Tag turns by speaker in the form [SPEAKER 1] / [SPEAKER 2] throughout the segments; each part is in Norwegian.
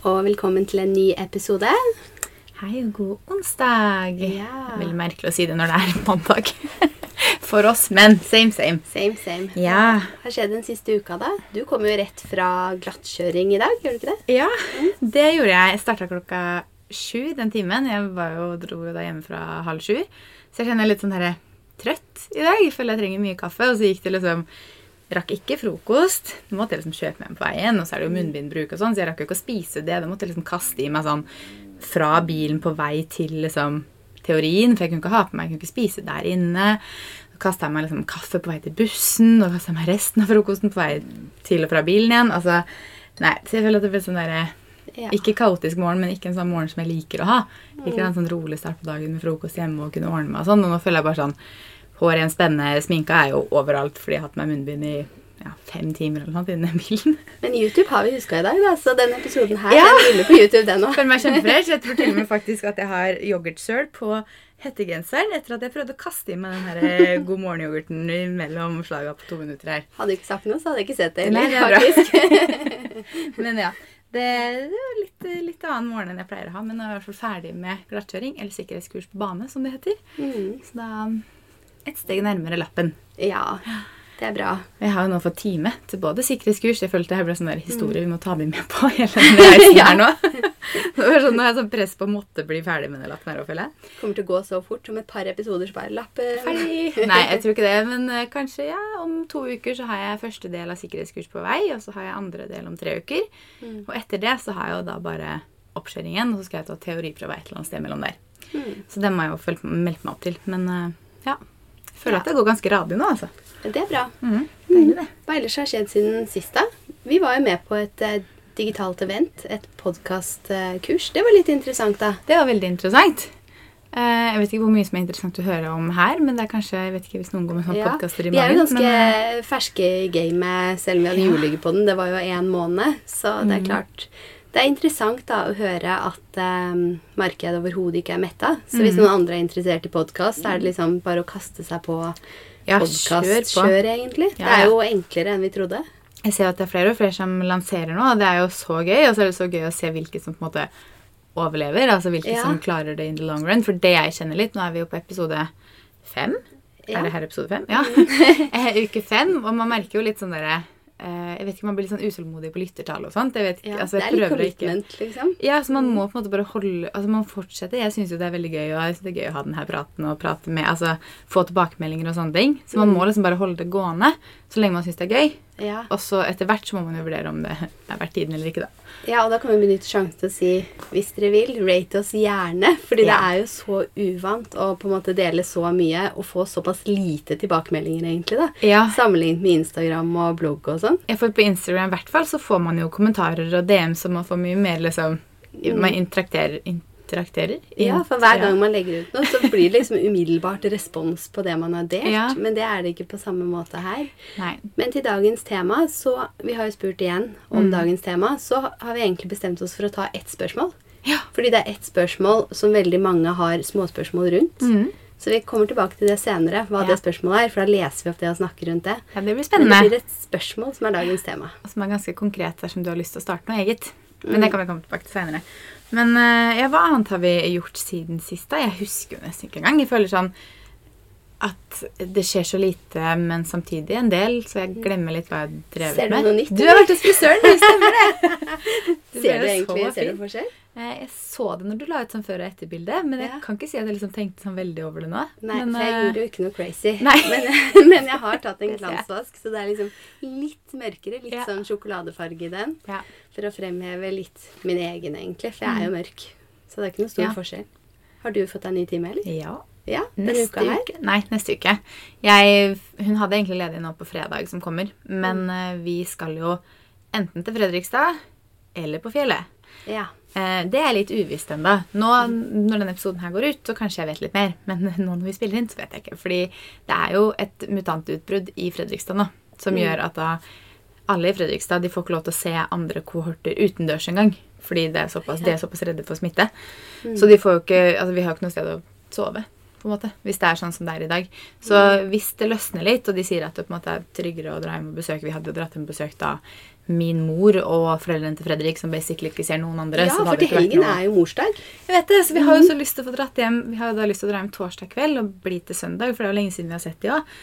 [SPEAKER 1] og velkommen til en ny episode.
[SPEAKER 2] Hei og god onsdag.
[SPEAKER 1] Ja.
[SPEAKER 2] Veldig merkelig å si det når det er mandag. For oss, men same, same.
[SPEAKER 1] Same, same.
[SPEAKER 2] Ja.
[SPEAKER 1] Hva har skjedd den siste uka, da? Du kom jo rett fra glattkjøring i dag, gjør du ikke det?
[SPEAKER 2] Ja, det gjorde jeg. Jeg starta klokka sju den timen. Jeg var jo, dro jo da hjemme fra halv sju. Så jeg kjenner litt sånn her, trøtt i dag. Jeg føler jeg trenger mye kaffe. Og så gikk det liksom Rakk ikke frokost. Nå måtte jeg liksom kjøpe meg på veien. Og så er det jo munnbindbruk og sånn, så jeg rakk jo ikke å spise det. Da måtte jeg liksom kaste i meg sånn fra bilen på vei til liksom teorien, for jeg kunne ikke ha på meg, jeg kunne ikke spise der inne. Så kasta jeg meg liksom kaffe på vei til bussen, og kasta jeg meg resten av frokosten på vei til og fra bilen igjen. Altså, nei, så jeg føler at det blir sånn derre
[SPEAKER 1] Ja.
[SPEAKER 2] Ikke kaotisk morgen, men ikke en sånn morgen som jeg liker å ha. Ikke en sånn rolig start på dagen med frokost hjemme og kunne ordne meg og sånn. Og nå føler jeg bare sånn Hår igjen spennende, sminka er jo overalt fordi jeg har hatt meg munnbind i ja, fem timer eller noe sånt innen bilen.
[SPEAKER 1] Men YouTube har vi huska i dag, da, så denne episoden her
[SPEAKER 2] Ja.
[SPEAKER 1] den ruller på YouTube, den òg.
[SPEAKER 2] Føler meg kjempefresh. Jeg tror til og med faktisk at jeg har yoghurtsøl på hettegenseren etter at jeg prøvde å kaste i meg den her eh, God morgen-yoghurten mellom slaga på to minutter her.
[SPEAKER 1] Hadde du ikke sagt noe, så hadde jeg ikke sett det. Heller,
[SPEAKER 2] er
[SPEAKER 1] faktisk.
[SPEAKER 2] Men ja. Det, er litt, litt annen morgen enn jeg pleier å ha, men nå er jeg i hvert fall ferdig med glattkjøring, eller sikkerhetskurs på bane, som det heter.
[SPEAKER 1] Mm.
[SPEAKER 2] Så da et steg nærmere lappen.
[SPEAKER 1] Ja, det er bra.
[SPEAKER 2] Jeg har jo nå fått time til både sikkerhetskurs Jeg følte det ble sånn der historie vi må ta med med på hele denne reisen her nå. Sånn, nå har jeg sånn press på å måtte bli ferdig med den lappen her òg, føler jeg.
[SPEAKER 1] Kommer til å gå så fort som et par episoder, så bare lappen.
[SPEAKER 2] Ferdig. Nei, jeg tror ikke det, men eh, kanskje ja, om to uker så har jeg første del av sikkerhetskurs på vei, og så har jeg andre del om tre uker.
[SPEAKER 1] Mm.
[SPEAKER 2] Og etter det så har jeg jo da bare oppkjøringen, og så skal jeg ta teoriprøve et eller annet sted mellom der.
[SPEAKER 1] Mm.
[SPEAKER 2] Så det må jeg jo meldt meg opp til. Men eh, ja. Føler at det går ganske radig nå, altså.
[SPEAKER 1] Det er bra.
[SPEAKER 2] Mm. Deilig, det.
[SPEAKER 1] Hva ellers har skjedd siden sist, da? Vi var jo med på et eh, digitalt event, et podkastkurs. Det var litt interessant, da.
[SPEAKER 2] Det var veldig interessant. Eh, jeg vet ikke hvor mye som er interessant å høre om her, men det er kanskje, jeg vet ikke hvis noen går med sånne
[SPEAKER 1] Ja,
[SPEAKER 2] podkaster i
[SPEAKER 1] Vi er jo ganske
[SPEAKER 2] men, eh,
[SPEAKER 1] ferske i gamet, selv om vi hadde
[SPEAKER 2] Ja.
[SPEAKER 1] juleligget på den. Det var jo én måned, så det er
[SPEAKER 2] klart.
[SPEAKER 1] klart Det er interessant da å høre at eh, markedet overhodet ikke er metta. Så hvis
[SPEAKER 2] Mhm.
[SPEAKER 1] noen andre er interessert i podkast, er det liksom bare å kaste seg på
[SPEAKER 2] ja, kjør
[SPEAKER 1] podkastkjør, egentlig.
[SPEAKER 2] Ja,
[SPEAKER 1] Det er jo enklere enn vi trodde.
[SPEAKER 2] Jeg ser at det er flere og flere som lanserer nå, og det er jo så gøy. Og så er det så gøy å se hvilke som på en måte overlever, altså hvilke
[SPEAKER 1] Ja.
[SPEAKER 2] som klarer det in the long run. For det jeg kjenner litt Nå er vi jo på episode fem.
[SPEAKER 1] Ja.
[SPEAKER 2] Er det her episode fem? Ja. Eh, Uke fem. Og man merker jo litt sånn derre Jeg vet ikke, man blir litt sånn utålmodig på lyttertall og sånt. Vet
[SPEAKER 1] Ja,
[SPEAKER 2] altså,
[SPEAKER 1] det er litt commitment, liksom.
[SPEAKER 2] Ja, så man må på en måte bare holde Altså man fortsetter. Jeg syns jo det er veldig gøy og jeg synes det er gøy å ha den her praten og prate med Altså få tilbakemeldinger og sånne ting. Så man må liksom bare holde det gående så lenge man syns det er gøy.
[SPEAKER 1] Ja.
[SPEAKER 2] Og så etter hvert så må man jo vurdere om det er verdt tiden eller ikke, da.
[SPEAKER 1] ja, og da kan vi benytte sjansen til å si hvis dere vil, rate oss gjerne. Fordi det er jo så uvant å på en måte dele så mye og få såpass lite tilbakemeldinger, egentlig. da.
[SPEAKER 2] Ja.
[SPEAKER 1] Sammenlignet med Instagram og blogg og sånn.
[SPEAKER 2] Ja, for på Instagram i hvert fall så får man jo kommentarer og DM som man får mye mer liksom Man interakterer, interakterer
[SPEAKER 1] Ja, for hver gang man legger ut noe, så blir det liksom umiddelbart respons på det man har delt.
[SPEAKER 2] Ja.
[SPEAKER 1] Men det er det ikke på samme måte her.
[SPEAKER 2] Nei.
[SPEAKER 1] Men til dagens tema, så Vi har jo spurt igjen om
[SPEAKER 2] Mm.
[SPEAKER 1] dagens tema. Så har vi egentlig bestemt oss for å ta ett spørsmål.
[SPEAKER 2] Ja.
[SPEAKER 1] Fordi det er ett spørsmål som veldig mange har småspørsmål rundt.
[SPEAKER 2] Mm.
[SPEAKER 1] Så vi kommer tilbake til det senere, hva
[SPEAKER 2] Ja.
[SPEAKER 1] det spørsmålet er. For da leser vi opp det og snakker rundt det.
[SPEAKER 2] ja, det blir
[SPEAKER 1] Men det blir et spørsmål som er dagens tema.
[SPEAKER 2] Og som er ganske konkret dersom du har lyst til å starte noe eget. Men det kan vi komme tilbake til seinere. Men eh, ja, hva annet har vi gjort siden sist? da? Jeg husker jo nesten ikke engang. Jeg føler sånn at det skjer så lite, men samtidig en del, så jeg glemmer litt hva jeg har drevet
[SPEAKER 1] Ser du
[SPEAKER 2] med.
[SPEAKER 1] noe nytt,
[SPEAKER 2] Du har vært hos frisøren, det stemmer det! Du
[SPEAKER 1] Ser du egentlig ser du forskjell?
[SPEAKER 2] Eh, Jeg så det når du la ut sånn før- og etterbilde, men jeg
[SPEAKER 1] Ja.
[SPEAKER 2] kan ikke si at jeg liksom tenkte sånn veldig over det nå.
[SPEAKER 1] Nei,
[SPEAKER 2] men,
[SPEAKER 1] for jeg
[SPEAKER 2] eh,
[SPEAKER 1] gjorde jo ikke noe crazy. Men, men jeg har tatt en glansvask, så det er liksom litt mørkere. Litt
[SPEAKER 2] Ja.
[SPEAKER 1] sånn sjokoladefarge i den.
[SPEAKER 2] ja.
[SPEAKER 1] For å fremheve litt min egen, egentlig. For jeg er jo mørk. Så det er ikke noe stor
[SPEAKER 2] Mm.
[SPEAKER 1] Forskjell. Har du fått deg ny time, eller?
[SPEAKER 2] ja.
[SPEAKER 1] Ja,
[SPEAKER 2] Neste
[SPEAKER 1] uke, her.
[SPEAKER 2] uke. Nei, neste uke. Jeg, hun hadde egentlig ledig nå på fredag som kommer, men
[SPEAKER 1] Mm.
[SPEAKER 2] eh, vi skal jo enten til Fredrikstad eller på fjellet.
[SPEAKER 1] Ja.
[SPEAKER 2] Eh, Det er litt uvisst ennå. Nå når denne episoden her går ut, så kanskje jeg vet litt mer. Men nå når vi spiller inn, så vet jeg ikke. Fordi det er jo et mutantutbrudd i Fredrikstad nå som
[SPEAKER 1] Mm.
[SPEAKER 2] gjør at da alle i Fredrikstad de får ikke lov til å se andre kohorter utendørs engang. Fordi er såpass, de er såpass redde for smitte.
[SPEAKER 1] Mm.
[SPEAKER 2] Så de får jo ikke, altså vi har jo ikke noe sted å sove. På en måte, hvis det er sånn som det er i dag. Så hvis det løsner litt, og de sier at det på en måte er tryggere å dra hjem og besøke Vi hadde jo dratt hjem og besøkt da min mor og foreldrene til Fredrik, som basically ikke ser noen andre.
[SPEAKER 1] Ja, for til helgen er jo morsdag.
[SPEAKER 2] jeg vet det, så vi har jo så lyst til å få dratt hjem Vi har jo da lyst til å dra hjem torsdag kveld og bli til søndag, for det er jo lenge siden vi har sett de òg.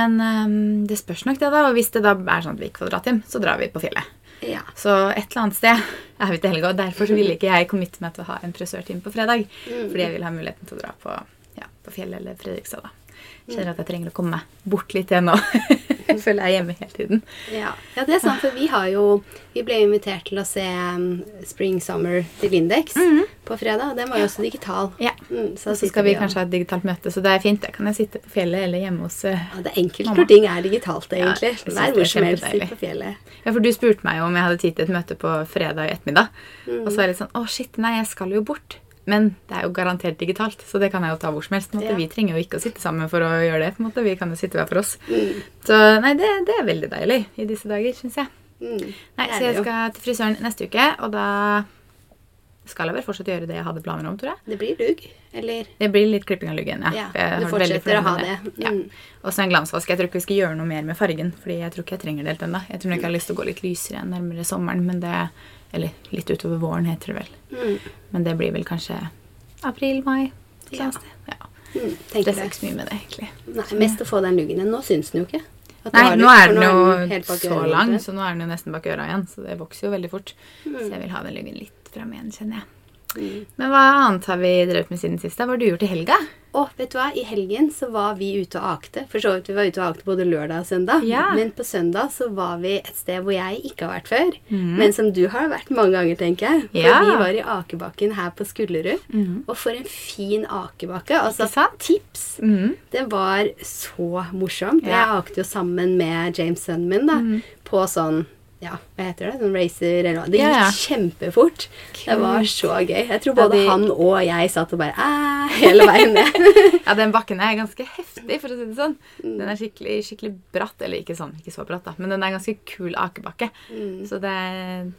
[SPEAKER 2] Men um, det spørs nok, det, da. Og hvis det da er sånn at vi ikke får dratt hjem, så drar vi på fjellet.
[SPEAKER 1] Ja.
[SPEAKER 2] Så et eller annet sted er vi til helga, derfor så ville ikke jeg committe meg til å ha en frisørtime på fredag. Fordi jeg vil ha muligheten til å dra på, på fjellet eller Fredrikstad, da. Kjenner at jeg trenger å komme meg bort litt igjen nå. jeg føler jeg er hjemme hele tiden.
[SPEAKER 1] Ja. ja, det er sant, for vi har jo Vi ble invitert til å se um, Spring Summer til Lindex på fredag. og Den var jo også digital.
[SPEAKER 2] Ja.
[SPEAKER 1] Mm, så,
[SPEAKER 2] Så skal vi
[SPEAKER 1] vi
[SPEAKER 2] kanskje ha et digitalt møte, så det er fint. Det kan jeg sitte på fjellet eller hjemme hos mamma.
[SPEAKER 1] Ja, Det er enkelt
[SPEAKER 2] Mamma.
[SPEAKER 1] når ting er digitalt, egentlig.
[SPEAKER 2] Ja,
[SPEAKER 1] Vær hvor som helst på fjellet.
[SPEAKER 2] Ja, for du spurte meg jo om jeg hadde tid til et møte på fredag ettermiddag.
[SPEAKER 1] Mm.
[SPEAKER 2] Og så var jeg litt sånn Å, shit, nei, jeg skal jo bort. Men det er jo garantert digitalt, så det kan jeg jo ta hvor som helst.
[SPEAKER 1] Ja.
[SPEAKER 2] Vi trenger jo ikke å sitte sammen for å gjøre det. på en måte. Vi kan jo sitte hver for oss.
[SPEAKER 1] Mm.
[SPEAKER 2] Så nei, det, det er veldig deilig i disse dager, syns jeg.
[SPEAKER 1] Mm.
[SPEAKER 2] Nei, Så jeg skal til frisøren neste uke, og da skal jeg vel fortsatt gjøre det jeg hadde planer om, tror jeg.
[SPEAKER 1] Det blir lugg, eller
[SPEAKER 2] Det blir litt klipping av luggen, ja.
[SPEAKER 1] Ja, du fortsetter å ha
[SPEAKER 2] det.
[SPEAKER 1] det.
[SPEAKER 2] Ja.
[SPEAKER 1] Mm.
[SPEAKER 2] Og så en glansvask. Jeg tror ikke vi skal gjøre noe mer med fargen, fordi jeg tror ikke jeg trenger det helt ennå. Jeg tror nok jeg har lyst til å gå litt lysere nærmere sommeren, men det Eller litt utover våren, heter det vel.
[SPEAKER 1] mm.
[SPEAKER 2] Men det blir vel kanskje april-mai.
[SPEAKER 1] Ja.
[SPEAKER 2] sted. Ja.
[SPEAKER 1] Mm.
[SPEAKER 2] Det er ikke så mye med det, egentlig.
[SPEAKER 1] Nei, mest å få den luggen. Nå syns den jo ikke.
[SPEAKER 2] Nei, nå er den jo så lang, så nå er den jo nesten bak øra igjen. Så det vokser jo veldig fort.
[SPEAKER 1] Mm.
[SPEAKER 2] Så jeg vil ha den luggen litt fram igjen, kjenner jeg.
[SPEAKER 1] Mm.
[SPEAKER 2] Men hva annet har vi drevet med siden sist? Hva har du gjort i helga?
[SPEAKER 1] Og vet du hva, i helgen så var vi ute og akte. For så vidt vi var ute og akte både lørdag og søndag.
[SPEAKER 2] Ja.
[SPEAKER 1] Men på søndag så var vi et sted hvor jeg ikke har vært før.
[SPEAKER 2] Mm.
[SPEAKER 1] Men som du har vært mange ganger, tenker jeg. For
[SPEAKER 2] Ja.
[SPEAKER 1] vi var i akebakken her på Skullerud.
[SPEAKER 2] Mm.
[SPEAKER 1] Og for en fin akebakke. Altså tips.
[SPEAKER 2] Mm.
[SPEAKER 1] Det var så morsomt.
[SPEAKER 2] Ja. Mhm.
[SPEAKER 1] Jeg akte jo sammen med James sønnen min da, på sånn ja, hva heter det? Sånn racer eller hva. Det gikk
[SPEAKER 2] ja.
[SPEAKER 1] kjempefort. Det var så gøy. Jeg tror
[SPEAKER 2] Ja,
[SPEAKER 1] både
[SPEAKER 2] de-
[SPEAKER 1] han og jeg satt og bare æ hele veien ned.
[SPEAKER 2] Ja, den bakken er ganske heftig, for å si det sånn.
[SPEAKER 1] Mm.
[SPEAKER 2] Den er skikkelig, skikkelig bratt. Eller ikke sånn, ikke så bratt, da, men den er ganske kul akebakke.
[SPEAKER 1] Mm.
[SPEAKER 2] Så det,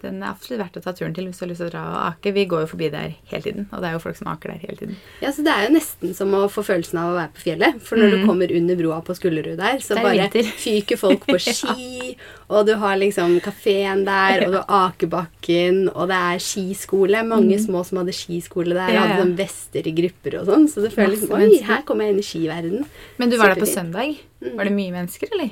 [SPEAKER 2] den er absolutt verdt å ta turen til hvis du har lyst til å dra og ake. Vi går jo forbi der hele tiden, og det er jo folk som aker der hele tiden.
[SPEAKER 1] Ja, så Det er jo nesten som å få følelsen av å være på fjellet. For når du kommer under broa på Skullerud der, så
[SPEAKER 2] Mm.
[SPEAKER 1] Bare
[SPEAKER 2] vinter.
[SPEAKER 1] fyker folk på ski, og du har liksom kafeen der, og du har akebakken, og det er skiskole. Mange små som hadde skiskole der,
[SPEAKER 2] Mm.
[SPEAKER 1] Hadde sånn vester i grupper og sånn. Så du føler liksom Oi, her kommer jeg inn i skiverden.
[SPEAKER 2] Men du var der på søndag. Var det mye mennesker, eller?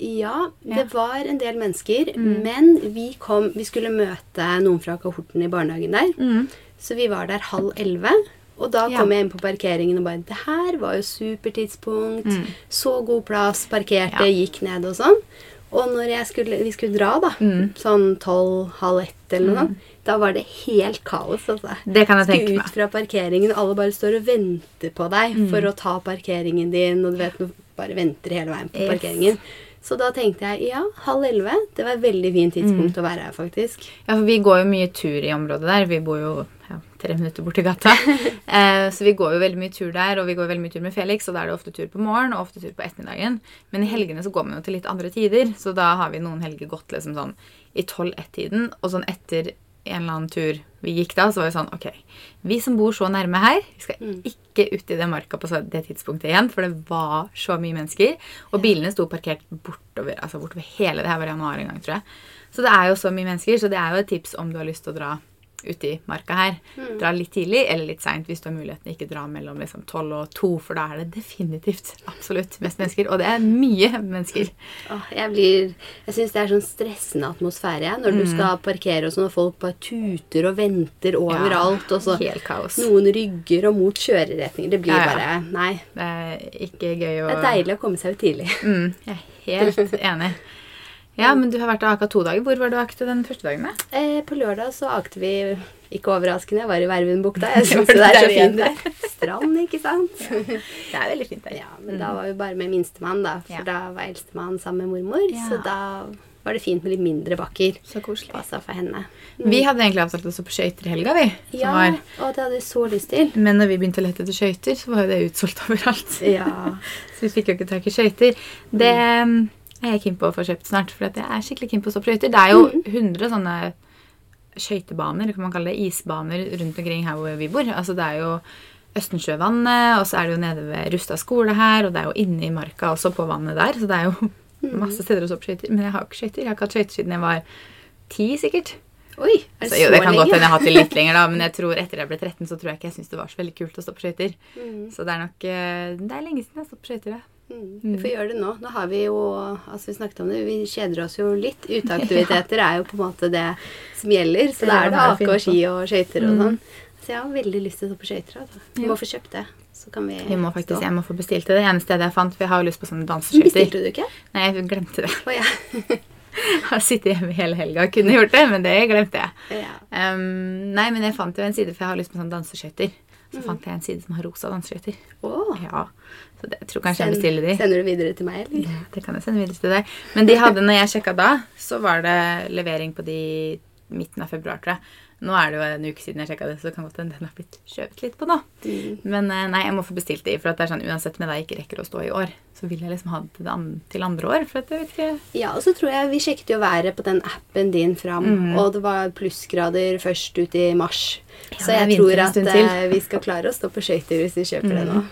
[SPEAKER 1] Ja, det var en del mennesker,
[SPEAKER 2] Mm.
[SPEAKER 1] men vi kom Vi skulle møte noen fra kohorten i barnehagen der.
[SPEAKER 2] Mm.
[SPEAKER 1] Så vi var der halv elleve. Og da
[SPEAKER 2] Ja.
[SPEAKER 1] kom jeg inn på parkeringen og bare Det her var jo supertidspunkt.
[SPEAKER 2] Mm.
[SPEAKER 1] Så god plass. Parkerte,
[SPEAKER 2] Ja.
[SPEAKER 1] gikk ned og sånn. Og når jeg skulle, vi skulle dra, da,
[SPEAKER 2] Mm.
[SPEAKER 1] sånn tolv, halv ett eller noe sånt, da var det helt kaos. altså.
[SPEAKER 2] Det kan jeg tenke meg.
[SPEAKER 1] Skulle ut fra parkeringen, alle bare står og venter på deg
[SPEAKER 2] Mm.
[SPEAKER 1] for å ta parkeringen din, og du vet, bare venter hele veien på
[SPEAKER 2] Yes.
[SPEAKER 1] Så da tenkte jeg ja, halv elleve. Det var et veldig fint tidspunkt
[SPEAKER 2] Mm.
[SPEAKER 1] å være her, faktisk.
[SPEAKER 2] Ja, for vi går jo mye tur i området der. Vi bor jo ja, tre minutter borti gata. eh, så vi går jo veldig mye tur der, og vi går veldig mye tur med Felix, og da er det ofte tur på morgen og ofte tur på ettermiddagen. Men i helgene så går man jo til litt andre tider, så da har vi noen helger gått liksom sånn i tolv-ett-tiden, og sånn etter en eller annen tur vi gikk da, så var vi sånn Ok, vi som bor så nærme her, vi skal
[SPEAKER 1] Mm.
[SPEAKER 2] ikke ut i den marka på det tidspunktet igjen, for det var så mye mennesker. Og bilene sto parkert bortover, altså bortover hele det her var januar en gang, tror jeg. Så det er jo så mye mennesker, så det er jo et tips om du har lyst til å dra ut i marka her.
[SPEAKER 1] Mm.
[SPEAKER 2] Dra litt tidlig eller litt seint hvis du har muligheten. Ikke dra mellom liksom 12 og 2, for da er det definitivt absolutt mest mennesker. Og det er mye mennesker.
[SPEAKER 1] Åh, jeg blir Jeg syns det er sånn stressende atmosfære jeg, når du
[SPEAKER 2] Mm.
[SPEAKER 1] skal parkere og sånn, og folk bare tuter og venter overalt, og så
[SPEAKER 2] Helt kaos.
[SPEAKER 1] noen rygger og mot kjøreretninger. Det blir
[SPEAKER 2] Ja, ja.
[SPEAKER 1] bare Nei.
[SPEAKER 2] Det er ikke gøy å
[SPEAKER 1] Det er deilig å komme seg ut tidlig.
[SPEAKER 2] Mm, jeg er helt enig. Ja, men du har vært og aka to dager. Hvor var du og akte den første dagen? da?
[SPEAKER 1] Eh, på lørdag så akte vi ikke overraskende. Jeg var i Vervenbukta. Jeg syns det er så fint der. Strand, ikke sant?
[SPEAKER 2] Det er veldig fint der.
[SPEAKER 1] Ja, men da var vi bare med minstemann, da. For
[SPEAKER 2] Ja.
[SPEAKER 1] da var eldstemann sammen med mormor.
[SPEAKER 2] Ja.
[SPEAKER 1] Så da var det fint med litt mindre bakker.
[SPEAKER 2] Så koselig.
[SPEAKER 1] Passa for henne.
[SPEAKER 2] Vi hadde egentlig avtalt oss på skøyter i helga, vi.
[SPEAKER 1] Ja,
[SPEAKER 2] var.
[SPEAKER 1] og det hadde vi så lyst til.
[SPEAKER 2] Men når vi begynte å lette etter skøyter, så var jo det utsolgt overalt.
[SPEAKER 1] Ja.
[SPEAKER 2] Så vi fikk jo ikke tak i skøyter. Det mm, er jeg keen på å få kjøpt snart, for jeg er skikkelig keen på å stå på skøyter. Det er jo 100 sånne skøytebaner, kan man kalle det, isbaner rundt omkring her hvor vi bor. Altså det er jo Østensjøvannet, og så er det jo nede ved Rusta skole her, og det er jo inne i marka også på vannet der, så det er jo masse steder å stå på skøyter. Men jeg har ikke skøyter. Jeg har ikke hatt skøyter siden jeg var ti, sikkert.
[SPEAKER 1] Oi, er det
[SPEAKER 2] Så
[SPEAKER 1] så,
[SPEAKER 2] jo, det kan godt
[SPEAKER 1] lenge?
[SPEAKER 2] hende jeg har hatt det litt lenger, da, men jeg tror etter jeg ble 13, så tror jeg ikke jeg syntes det var så veldig kult å stå på skøyter.
[SPEAKER 1] Mm.
[SPEAKER 2] Så det er nok eh, Det er lenge siden jeg har stått på skøyter, ja.
[SPEAKER 1] Mm. Vi får gjøre det nå. Nå har vi jo Altså, vi snakket om det, vi kjeder oss jo litt. Uteaktiviteter er jo på en måte det som gjelder. Så da er
[SPEAKER 2] det
[SPEAKER 1] ake og ski og skøyter og
[SPEAKER 2] Mm.
[SPEAKER 1] sånn. Så jeg har veldig lyst til å stå på skøyter. Altså. Vi må få kjøpt det. Så kan vi
[SPEAKER 2] Vi må faktisk,
[SPEAKER 1] stå.
[SPEAKER 2] Jeg må få bestilt det. Det eneste jeg fant, for jeg har jo lyst på sånne danseskøyter.
[SPEAKER 1] Bestilte du ikke?
[SPEAKER 2] Nei, jeg glemte det.
[SPEAKER 1] Oh, ja.
[SPEAKER 2] Jeg har sittet hjemme hele helga og kunne gjort det, men det glemte jeg.
[SPEAKER 1] ja.
[SPEAKER 2] Um, nei, men jeg fant jo en side, for jeg har lyst på sånne danseskøyter. Så fant jeg en side som har rosa danseskøyter.
[SPEAKER 1] Oh.
[SPEAKER 2] Ja, så det, jeg tror kanskje jeg bestiller de.
[SPEAKER 1] Sender du videre til meg, eller?
[SPEAKER 2] Ja, det kan jeg sende videre til deg. Men de hadde, når jeg sjekka da, så var det levering på de midten av februar, tror jeg. Nå er det jo en uke siden jeg sjekka det, så det kan godt hende den har blitt skjøvet litt på nå.
[SPEAKER 1] Mm.
[SPEAKER 2] Men eh, nei, jeg må få bestilt de, for at det er sånn, uansett om jeg ikke rekker å stå i år, så vil jeg liksom ha det til, an til andre år. For at jeg vet ikke
[SPEAKER 1] Ja, og så tror jeg vi sjekket jo været på den appen din fram,
[SPEAKER 2] mm.
[SPEAKER 1] og det var plussgrader først ut i mars.
[SPEAKER 2] Ja,
[SPEAKER 1] så jeg tror at eh, vi skal klare å stå på skøyter hvis vi kjøper det nå.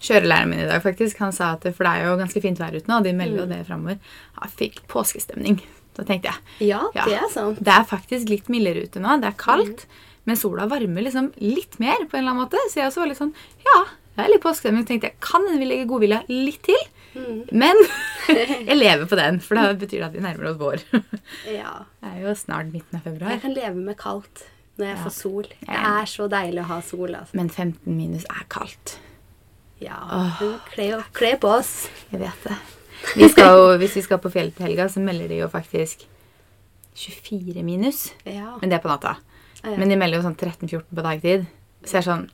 [SPEAKER 2] Kjørelæreren min i dag, faktisk, han sa at For det er jo ganske fint vær ute nå, og de melder jo
[SPEAKER 1] Mm.
[SPEAKER 2] det framover. Jeg fikk påskestemning. Så tenkte jeg
[SPEAKER 1] Ja,
[SPEAKER 2] Ja.
[SPEAKER 1] det er sant.
[SPEAKER 2] det er faktisk litt mildere ute nå. Det er kaldt,
[SPEAKER 1] Mm.
[SPEAKER 2] men sola varmer liksom litt mer på en eller annen måte. Så jeg også var litt sånn Ja, det er litt påskestemning. tenkte jeg, Kan vi legger godvilja litt til?
[SPEAKER 1] Mm.
[SPEAKER 2] Men jeg lever på den, for da betyr det at vi nærmer oss vår.
[SPEAKER 1] Ja.
[SPEAKER 2] Det er jo snart midten av februar.
[SPEAKER 1] Jeg kan leve med kaldt når jeg
[SPEAKER 2] Ja.
[SPEAKER 1] får sol. Det
[SPEAKER 2] er
[SPEAKER 1] så deilig å ha sol, altså.
[SPEAKER 2] Men 15 minus er kaldt.
[SPEAKER 1] Ja. Kle på oss.
[SPEAKER 2] Jeg vet det. Vi skal jo, hvis vi skal på fjellet til helga, så melder de jo faktisk 24 minus.
[SPEAKER 1] Ja.
[SPEAKER 2] Men det er på natta.
[SPEAKER 1] Ja, ja.
[SPEAKER 2] Men de melder jo sånn 13-14 på dagtid. Så jeg er sånn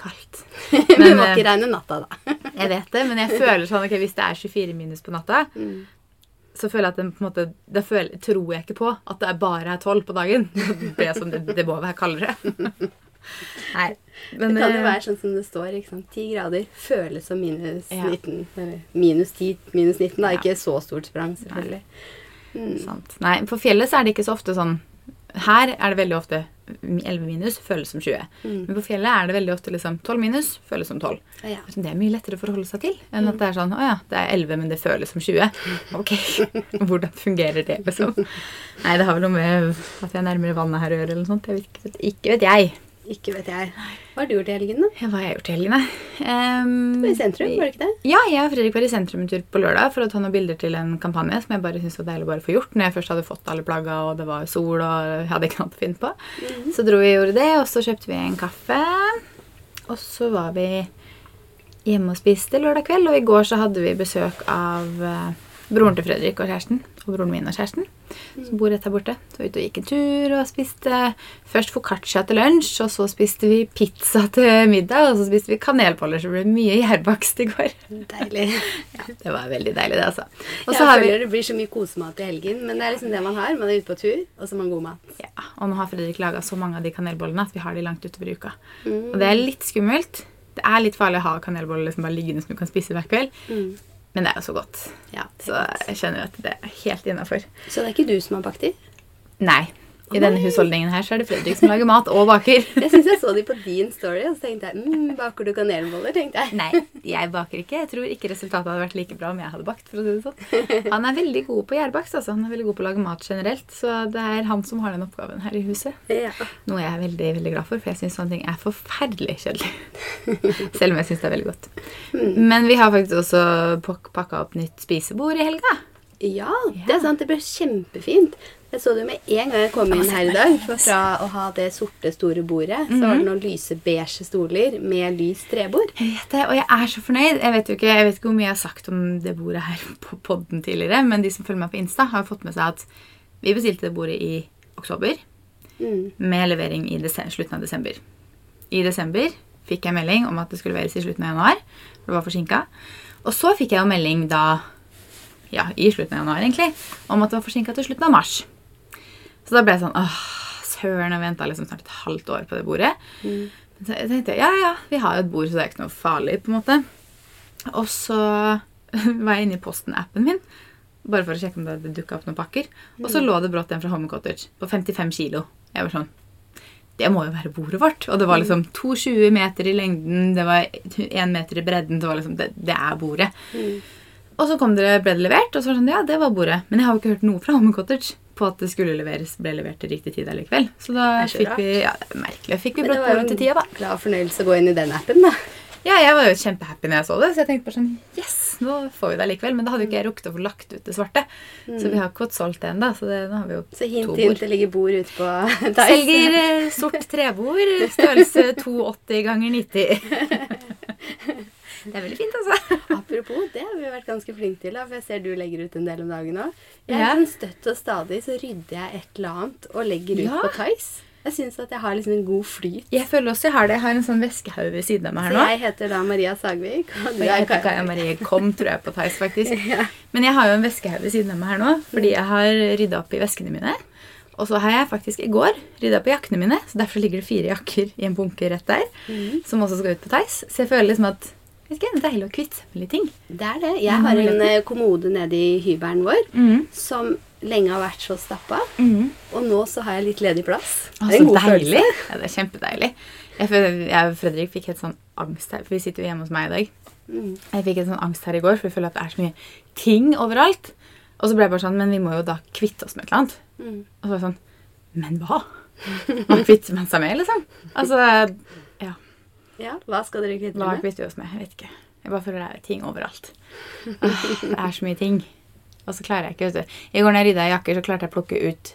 [SPEAKER 2] Kaldt.
[SPEAKER 1] Vi
[SPEAKER 2] det
[SPEAKER 1] må
[SPEAKER 2] eh,
[SPEAKER 1] ikke regne natta, da.
[SPEAKER 2] Jeg vet det, men jeg føler sånn ok, hvis det er 24 minus på natta,
[SPEAKER 1] Mm.
[SPEAKER 2] så føler jeg at den på en måte, da føler, tror jeg ikke på at det er bare er 12 på dagen. Det, er sånn, det, det må være kaldere. Nei. Men,
[SPEAKER 1] Det kan jo
[SPEAKER 2] eh,
[SPEAKER 1] være sånn som det står. ikke sant? 10 grader føles som minus
[SPEAKER 2] Ja.
[SPEAKER 1] 19. Eller minus 10, minus 19. Da.
[SPEAKER 2] Ja.
[SPEAKER 1] Ikke så stort sprang, selvfølgelig. Mm.
[SPEAKER 2] Sant. Nei, på fjellet så er det ikke så ofte sånn Her er det veldig ofte 11 minus føles som 20.
[SPEAKER 1] Mm.
[SPEAKER 2] Men på fjellet er det veldig ofte liksom 12 minus føles som 12.
[SPEAKER 1] Ja.
[SPEAKER 2] Det er mye lettere å forholde seg til enn at det er sånn Å ja, det er 11, men det føles som 20. Ok, hvordan fungerer det, liksom? Nei, det har vel noe med at jeg er nærmere vannet her å gjøre, eller noe sånt. Jeg vet ikke, ikke vet jeg.
[SPEAKER 1] Ikke vet jeg. Hva har du gjort i helgen, da?
[SPEAKER 2] Hva har jeg gjort i helgen? Um,
[SPEAKER 1] Du var I sentrum, var det ikke det?
[SPEAKER 2] Ja, jeg og Fredrik var i sentrum en tur på lørdag for å ta noen bilder til en kampanje som jeg bare syntes var deilig å bare få gjort når jeg først hadde fått alle plagga og det var sol og jeg hadde ikke noe å finne på. Så dro vi og gjorde det, og så kjøpte vi en kaffe. Og så var vi hjemme og spiste lørdag kveld, og i går så hadde vi besøk av eh, broren til Fredrik og kjæresten. Og broren min og kjæresten, som bor rett her borte. Så ute og gikk en tur og spiste først foccaccia til lunsj, og så spiste vi pizza til middag, og så spiste vi kanelboller, så ble det mye gjærbakst i går.
[SPEAKER 1] Deilig.
[SPEAKER 2] ja, Det var veldig deilig, det, altså. Og
[SPEAKER 1] Jeg
[SPEAKER 2] så har vi
[SPEAKER 1] føler det blir så mye kosemat i helgen, men det er liksom det man har. Man er ute på tur, og så har man god mat.
[SPEAKER 2] ja, Og nå har Fredrik laga så mange av de kanelbollene at vi har de langt utover i uka.
[SPEAKER 1] Mm.
[SPEAKER 2] Og det er litt skummelt. Det er litt farlig å ha kanelboller liksom bare liggende som du kan spise hver kveld,
[SPEAKER 1] Mm.
[SPEAKER 2] Men det er jo så godt.
[SPEAKER 1] Ja,
[SPEAKER 2] Så
[SPEAKER 1] godt.
[SPEAKER 2] jeg skjønner at det er helt innafor.
[SPEAKER 1] Så det er ikke du som har bakt de?
[SPEAKER 2] Nei. I denne husholdningen her så er det Fredrik som lager mat og baker.
[SPEAKER 1] Jeg syns jeg så de på din story, og så tenkte jeg mm, baker du kanelboller? tenkte jeg.
[SPEAKER 2] Nei, jeg baker ikke. Jeg tror ikke resultatet hadde vært like bra om jeg hadde bakt. for å si det sånn. Han er veldig god på gjærbakst. Altså. Han er veldig god på å lage mat generelt. Så det er han som har den oppgaven her i huset.
[SPEAKER 1] Ja.
[SPEAKER 2] Noe jeg er veldig veldig glad for, for jeg syns sånne ting er forferdelig kjedelig. Selv om jeg syns det er veldig godt. Men vi har faktisk også pakka opp nytt spisebord i helga.
[SPEAKER 1] Ja, det er sant. Det ble kjempefint. Jeg så det med en gang jeg kom inn her i dag. For fra å ha det sorte, store bordet, så var det noen lyse beige stoler med lys trebord.
[SPEAKER 2] Jeg vet det, og jeg er så fornøyd. Jeg vet jo ikke, jeg vet ikke hvor mye jeg har sagt om det bordet her på podden tidligere, men de som følger meg på Insta, har fått med seg at vi bestilte det bordet i oktober
[SPEAKER 1] Mm.
[SPEAKER 2] med levering i slutten av desember. I desember fikk jeg melding om at det skulle leveres i slutten av januar. For det var forsinka. Og så fikk jeg jo melding da ja, i slutten av januar egentlig, om at det var forsinka til slutten av mars. Så da ble jeg sånn åh, søren, jeg venta liksom snart et halvt år på det bordet.
[SPEAKER 1] Mm.
[SPEAKER 2] Så jeg tenkte ja, ja, vi har jo et bord, så det er ikke noe farlig, på en måte. Og så var jeg inne i Posten-appen min, bare for å sjekke om det hadde dukka opp noen pakker. Og så lå det brått en fra Home Cottage på 55 kilo. Jeg var sånn det må jo være bordet vårt. Og det var liksom 2,20 meter i lengden, det var 1 meter i bredden. Det var liksom, det, det er bordet.
[SPEAKER 1] Mm.
[SPEAKER 2] Og så kom dere, ble det levert, og så var det sånn, ja, det var bordet. Men jeg har jo ikke hørt noe fra Home Cottage på at det skulle leveres, ble levert til riktig tid allikevel. Så da fikk vi ja, er merkelig. Fikk vi
[SPEAKER 1] Men det var jo
[SPEAKER 2] til tida, da.
[SPEAKER 1] en glad fornøyelse å gå inn i den appen, da.
[SPEAKER 2] Ja, jeg var jo kjempehappy når jeg så det, så jeg tenkte bare sånn Yes, nå får vi det allikevel. Men da hadde jo ikke jeg rukket å få lagt ut det svarte. Så vi har ikke fått solgt det ennå. Så det, nå har vi jo
[SPEAKER 1] Så hint,
[SPEAKER 2] to
[SPEAKER 1] hint, det ligger bord ute på Theis.
[SPEAKER 2] Selger eh, sort trebord, størrelse 280 ganger 90. Det er veldig fint, altså.
[SPEAKER 1] Apropos, det har vi vært ganske flinke til, da, for jeg ser du legger ut en del om dagen òg. Jeg
[SPEAKER 2] Ja.
[SPEAKER 1] sånn støtt og stadig så rydder jeg et eller annet og legger ut
[SPEAKER 2] Ja.
[SPEAKER 1] på Tice. Jeg syns at jeg har liksom en god flyt.
[SPEAKER 2] Jeg føler også jeg har det. Jeg har en sånn veskehaug ved siden av meg her nå.
[SPEAKER 1] Så jeg heter da Maria Sagvik. Og
[SPEAKER 2] Og jeg
[SPEAKER 1] er
[SPEAKER 2] heter Kaja. Marie Kom, tror jeg, på Theis, faktisk.
[SPEAKER 1] Ja.
[SPEAKER 2] Men jeg har jo en veskehaug ved siden av meg her nå, fordi jeg har rydda opp i veskene mine. Og så har jeg faktisk i går rydda i jakkene mine, så derfor ligger det fire jakker i en bunke rett der,
[SPEAKER 1] Mm.
[SPEAKER 2] som også skal ut på Theis. Så jeg føler liksom at vet ikke, det er deilig å kvitte seg med litt ting.
[SPEAKER 1] Det er det. Jeg har en eh, kommode nede i hybelen vår
[SPEAKER 2] Mm.
[SPEAKER 1] som lenge har vært så stappa.
[SPEAKER 2] Mm.
[SPEAKER 1] Og nå så har jeg litt ledig plass.
[SPEAKER 2] Å,
[SPEAKER 1] Det er en god
[SPEAKER 2] deilig.
[SPEAKER 1] følelse.
[SPEAKER 2] Ja, det er kjempedeilig. Jeg, jeg og Fredrik fikk helt sånn angst her, for vi sitter jo hjemme hos meg i dag.
[SPEAKER 1] Mm.
[SPEAKER 2] Jeg fikk en sånn angst her i går, for jeg føler at det er så mye ting overalt. Og så ble jeg bare sånn, men vi må jo da kvitte oss med et eller annet.
[SPEAKER 1] Mm.
[SPEAKER 2] Og så var jeg sånn, men hva? Hva kvitter man seg med, liksom? Altså, ja,
[SPEAKER 1] hva skal dere kvitte
[SPEAKER 2] hva
[SPEAKER 1] dere med?
[SPEAKER 2] kvitter vi oss med? Jeg vet ikke. Jeg bare føler det er ting overalt. Ah, det er så mye ting. Og så klarer jeg ikke, vet du. I går når jeg rydda i jakker, så klarte jeg å plukke ut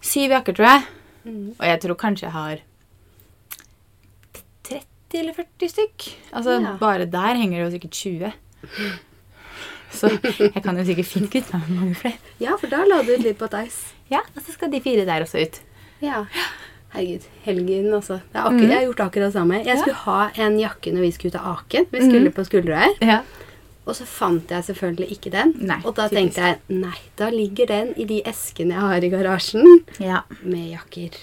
[SPEAKER 2] syv jakker, tror jeg.
[SPEAKER 1] Mm.
[SPEAKER 2] Og jeg tror kanskje jeg har 30 eller 40 stykk. Altså,
[SPEAKER 1] Ja.
[SPEAKER 2] bare der henger det jo sikkert 20. Så jeg kan jo sikkert fint kvitte meg med mange flere.
[SPEAKER 1] Ja, for da la du ut litt på Theis.
[SPEAKER 2] Ja, og så skal de fire der også ut.
[SPEAKER 1] Ja. Herregud. Helgen, altså. Det er akkurat, Jeg har gjort akkurat det samme. Jeg skulle ha en jakke når vi skulle ut av Aken. Vi skulle på Skulderøy.
[SPEAKER 2] Ja.
[SPEAKER 1] Og så fant jeg selvfølgelig ikke den.
[SPEAKER 2] Nei,
[SPEAKER 1] og da
[SPEAKER 2] typisk.
[SPEAKER 1] tenkte jeg nei, da ligger den i de eskene jeg har i garasjen
[SPEAKER 2] ja.
[SPEAKER 1] med jakker.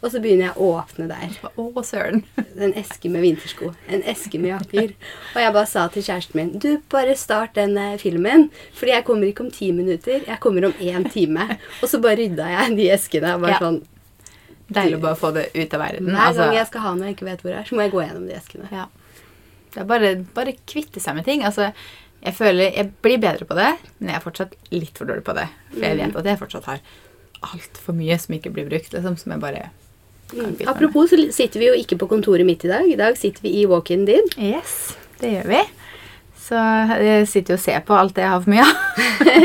[SPEAKER 1] Og så begynner jeg å åpne der.
[SPEAKER 2] Å, søren.
[SPEAKER 1] En eske med vintersko. En eske med jakker. Og jeg bare sa til kjæresten min du, bare start den eh, filmen. Fordi jeg kommer ikke om ti minutter. Jeg kommer om én time. Og så bare rydda jeg de eskene. Bare
[SPEAKER 2] Ja.
[SPEAKER 1] sånn,
[SPEAKER 2] Deilig å bare få det ut av verden.
[SPEAKER 1] Hver
[SPEAKER 2] Altså,
[SPEAKER 1] gang jeg skal ha noe jeg ikke vet hvor det er, så må jeg gå gjennom de eskene.
[SPEAKER 2] ja. Det er bare, bare kvitte seg med ting. Altså, jeg føler jeg blir bedre på det, men jeg er fortsatt litt for dårlig på det. For jeg vet at jeg fortsatt har altfor mye som ikke blir brukt, liksom, som jeg bare kan
[SPEAKER 1] Mm.
[SPEAKER 2] kvitte med.
[SPEAKER 1] Apropos så sitter vi jo ikke på kontoret mitt i dag. I dag sitter vi i walk-in din.
[SPEAKER 2] Yes, det gjør vi. Så jeg sitter jo og ser på alt det jeg har for mye av.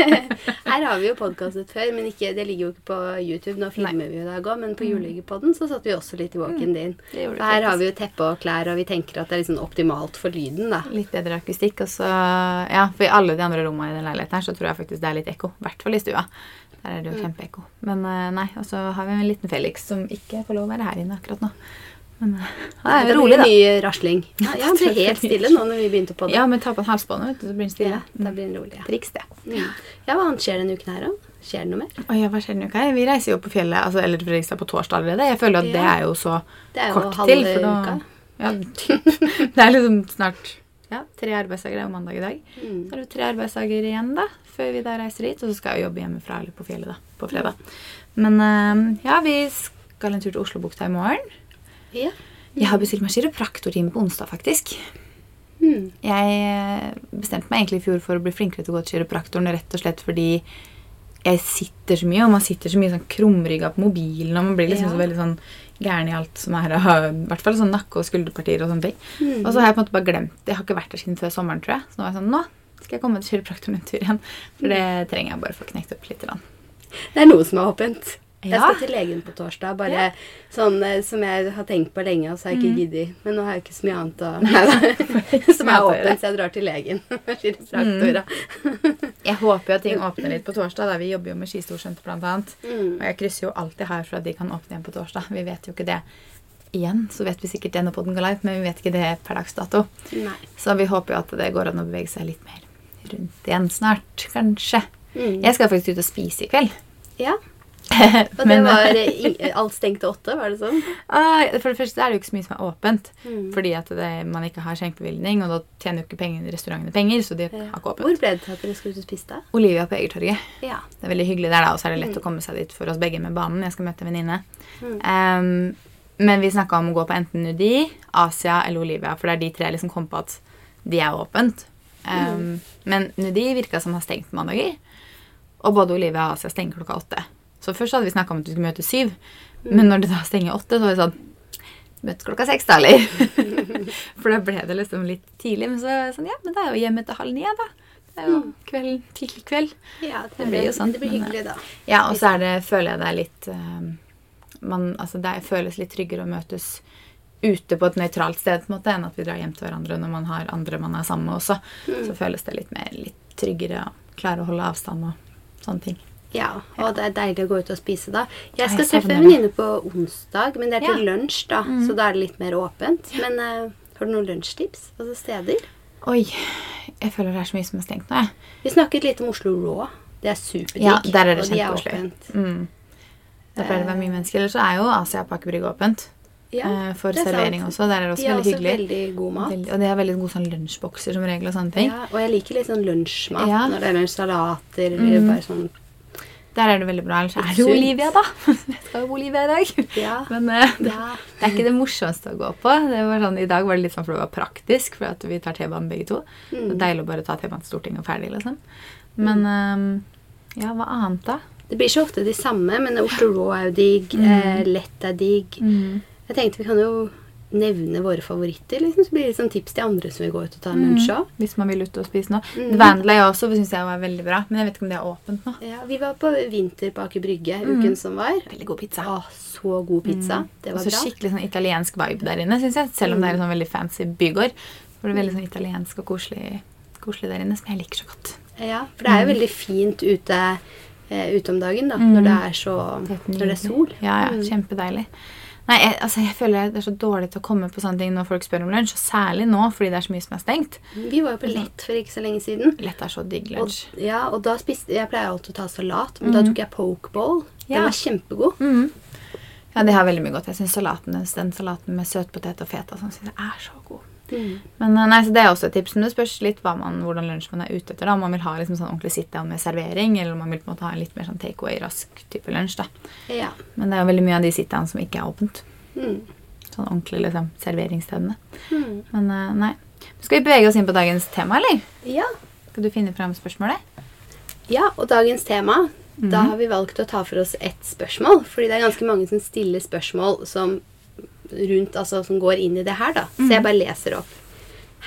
[SPEAKER 1] Her har vi jo podkastet før, men ikke, det ligger jo ikke på YouTube. Nå filmer vi jo i òg, men på Julegepodden så satt vi også litt i walk-in din.
[SPEAKER 2] Mm. det gjorde
[SPEAKER 1] her har vi jo teppe og klær, og vi tenker at det er liksom optimalt for lyden, da.
[SPEAKER 2] Litt bedre akustikk. Og så, ja, for i alle de andre rommene i den leiligheten her, så tror jeg faktisk det er litt ekko. I hvert fall i stua. Der er det jo
[SPEAKER 1] Mm.
[SPEAKER 2] kjempeekko. Men eh, nei, og så har vi en liten Felix som ikke får lov å være her inne akkurat nå. Men han er
[SPEAKER 1] Det blir
[SPEAKER 2] rolig, da.
[SPEAKER 1] Mye rasling. Ja, ja, han ble helt stille nå når vi begynte på det.
[SPEAKER 2] Ja, men ta på en halsbånd, vet du, så blir den stille.
[SPEAKER 1] Ja, da blir han rolig. Ja.
[SPEAKER 2] Triks, det.
[SPEAKER 1] Mm. ja, hva annet skjer denne uken her, da? Skjer det noe mer?
[SPEAKER 2] Oi, ja, hva skjer denne uka? Vi reiser jo på fjellet, altså, eller Fredrikstad på torsdag allerede. Jeg føler at det er jo så
[SPEAKER 1] Det er jo
[SPEAKER 2] kort
[SPEAKER 1] halve
[SPEAKER 2] til. For nå,
[SPEAKER 1] uka.
[SPEAKER 2] ja, det er liksom snart ja, tre arbeidsdager. Det er jo mandag i dag.
[SPEAKER 1] Mm.
[SPEAKER 2] Så er det tre arbeidsdager igjen da, før vi da reiser dit. Og så skal jeg jobbe hjemmefra eller på fjellet da, på fredag. Men eh, ja, vi skal en tur til Oslobukta i morgen.
[SPEAKER 1] Ja.
[SPEAKER 2] Jeg har bestilt meg kiropraktortime på onsdag, faktisk.
[SPEAKER 1] Mm.
[SPEAKER 2] Jeg eh, bestemte meg egentlig i fjor for å bli flinkere til å gå til kiropraktoren, rett og slett fordi jeg sitter så mye, og man sitter så mye sånn krumrygga på mobilen, og man blir liksom
[SPEAKER 1] Ja.
[SPEAKER 2] så veldig sånn gæren i alt som er av I hvert fall sånn nakke- og skulderpartier og sånne ting.
[SPEAKER 1] Mm.
[SPEAKER 2] Og så har jeg på en måte bare glemt det. Jeg har ikke vært der siden før sommeren, tror jeg. Så nå var jeg sånn, nå skal jeg komme til kiropraktoren en tur igjen. For det trenger jeg bare for å knekt opp litt.
[SPEAKER 1] Det er noe som er åpent. Jeg skal til legen på torsdag. Bare sånn eh, som jeg har tenkt på lenge, og så har jeg ikke giddet. Men nå har jeg ikke så mye annet å Som er åpent, så jeg drar til legen.
[SPEAKER 2] Jeg håper jo at ting åpner litt på torsdag. da Vi jobber jo med Skistorsenter annet.
[SPEAKER 1] Mm.
[SPEAKER 2] Og jeg krysser jo alltid her for at de kan åpne igjen på torsdag. Vi vet jo ikke det. Igjen så vet vi sikkert det når podden går live, men vi vet ikke det per dags dato.
[SPEAKER 1] Nei.
[SPEAKER 2] Så vi håper jo at det går an å bevege seg litt mer rundt igjen snart, kanskje.
[SPEAKER 1] Mm.
[SPEAKER 2] Jeg skal faktisk ut og spise i kveld.
[SPEAKER 1] Ja. Og det var eh, alt stengt til åtte, var det sånn?
[SPEAKER 2] ah, For det første er det jo ikke så mye som er åpent.
[SPEAKER 1] Mm.
[SPEAKER 2] Fordi at det, man ikke har skjenkebevilgning, og da tjener jo ikke pengene, restaurantene penger. Så de har ikke åpent.
[SPEAKER 1] Hvor ble det til at dere skulle ut og spise, da?
[SPEAKER 2] Olivia på Egertorget.
[SPEAKER 1] Ja.
[SPEAKER 2] Det er veldig hyggelig der, da, og så er det lett å komme seg dit for oss begge med banen. Jeg skal møte en venninne.
[SPEAKER 1] Mm.
[SPEAKER 2] Um, Men vi snakka om å gå på enten Nudi, Asia eller Olivia, for det er de tre jeg liksom kom på at de er åpent. Um, Men Nudi virka som har stengt mandager. Og både Olivia og Asia stenger klokka åtte. Så først hadde vi snakka om at vi skulle møte syv. Men når det da stenger åtte, så var vi sånn Møtes klokka seks, da, eller? For da ble det liksom litt tidlig. Men så sånn, ja, men da er jo hjemme til halv ni, da. Det er jo kvelden til kveld.
[SPEAKER 1] Ja, det,
[SPEAKER 2] Det blir jo sånn,
[SPEAKER 1] Det blir hyggelig, da.
[SPEAKER 2] Ja, og så er det, føler jeg det er litt uh, man, Altså, det føles litt tryggere å møtes ute på et nøytralt sted på en måte, enn at vi drar hjem til hverandre når man har andre man er sammen med også. Så føles det litt mer litt tryggere å klare å holde avstand og sånne ting.
[SPEAKER 1] Ja, og det er deilig å gå ut og spise da. Jeg
[SPEAKER 2] Ja,
[SPEAKER 1] skal
[SPEAKER 2] jeg
[SPEAKER 1] treffe en venninne på onsdag, men det er til
[SPEAKER 2] Ja.
[SPEAKER 1] lunsj, da. Så da er det litt mer åpent. Men uh, har du noen lunsjtips? Altså steder?
[SPEAKER 2] Oi, jeg føler det er så mye som er stengt nå, jeg.
[SPEAKER 1] Vi snakket litt om Oslo Raw. Det er superdigg.
[SPEAKER 2] Ja, der er det
[SPEAKER 1] og de er åpent.
[SPEAKER 2] Mm. Da pleier det å være mye mennesker. Eller så er jo Asia Pakebrygge åpent
[SPEAKER 1] Ja,
[SPEAKER 2] eh, for
[SPEAKER 1] er sant.
[SPEAKER 2] servering også. Der er det også
[SPEAKER 1] De har
[SPEAKER 2] veldig
[SPEAKER 1] også
[SPEAKER 2] hyggelig.
[SPEAKER 1] veldig god mat.
[SPEAKER 2] Veldig, og de har veldig gode sånn lunsjbokser som regel og sånne ting.
[SPEAKER 1] Ja, og jeg liker litt sånn lunsjmat
[SPEAKER 2] Ja.
[SPEAKER 1] når det er lunsjsalater eller
[SPEAKER 2] Mm.
[SPEAKER 1] bare sånn
[SPEAKER 2] Der er det veldig bra. Ellers er det. Olivia, da. Jeg skal jo på Olivia i dag.
[SPEAKER 1] Ja.
[SPEAKER 2] Men uh, det,
[SPEAKER 1] ja.
[SPEAKER 2] det er ikke det morsomste å gå på. Det var sånn, I dag var det litt sånn for det var praktisk, for at vi tar T-banen begge to. Det
[SPEAKER 1] Mm.
[SPEAKER 2] er deilig å bare ta T-banen til Stortinget og ferdig, liksom. Men eh, ja, hva annet da?
[SPEAKER 1] Det blir ikke ofte de samme, men Oslo Raw er jo digg.
[SPEAKER 2] Mm.
[SPEAKER 1] Eh, lett er digg. Jeg tenkte vi kan jo nevne våre favoritter, liksom, så blir det liksom tips til andre som vil gå ut og ta en lunsj òg.
[SPEAKER 2] Hvis man vil ut og spise noe.
[SPEAKER 1] Mm.
[SPEAKER 2] Vandley også syns jeg var veldig bra, men jeg vet ikke om det er åpent nå.
[SPEAKER 1] Ja, vi var på Vinter på Aker Brygge
[SPEAKER 2] Mm.
[SPEAKER 1] uken som var.
[SPEAKER 2] Veldig god pizza.
[SPEAKER 1] Å, så god pizza. Det var
[SPEAKER 2] også
[SPEAKER 1] bra.
[SPEAKER 2] skikkelig sånn italiensk vibe der inne, syns jeg. Selv om det er en sånn veldig fancy bygård. For det er veldig sånn italiensk og koselig, koselig der inne, som jeg liker så godt.
[SPEAKER 1] Ja, for det er jo veldig fint ute, eh, ute om dagen da,
[SPEAKER 2] Mm.
[SPEAKER 1] når det er så Når det er sol.
[SPEAKER 2] Ja, ja,
[SPEAKER 1] Mm.
[SPEAKER 2] kjempedeilig. Nei, jeg, altså, jeg føler det er så dårlig til å komme på sånne ting når folk spør om lunsj. Og særlig nå, fordi det er så mye som er stengt.
[SPEAKER 1] Vi var jo på Lett for ikke så lenge siden.
[SPEAKER 2] Lett er så digg
[SPEAKER 1] Og,
[SPEAKER 2] lunsj.
[SPEAKER 1] ja, og da spiste Jeg pleier alltid å ta salat, men da tok jeg pokeball. Den
[SPEAKER 2] Ja.
[SPEAKER 1] var kjempegod.
[SPEAKER 2] Mm. Ja, de har veldig mye godt. Jeg syns salaten, den salaten med søtpotet og feta sånn, synes jeg er så god.
[SPEAKER 1] Mm.
[SPEAKER 2] Men eh, nei, så Det er også et tips. Men det spørs litt man, hvordan lunsj man er ute etter. da. Om man vil ha liksom sånn ordentlig sit-down med servering, eller om man vil på en måte ha en litt mer sånn take-away, rask type lunsj. da.
[SPEAKER 1] Ja.
[SPEAKER 2] Men det er jo veldig mye av de sit-down som ikke er åpent.
[SPEAKER 1] Mm.
[SPEAKER 2] Sånn ordentlig liksom, serveringsstedene.
[SPEAKER 1] Mm.
[SPEAKER 2] Men eh, nei. Skal vi bevege oss inn på dagens tema, eller?
[SPEAKER 1] ja.
[SPEAKER 2] Skal du finne fram spørsmålet?
[SPEAKER 1] Ja, og dagens tema Da
[SPEAKER 2] Mhm.
[SPEAKER 1] har vi valgt å ta for oss ett spørsmål. Fordi det er ganske mange som stiller spørsmål som, rundt, altså, som går inn i det her. da. Så jeg bare leser opp.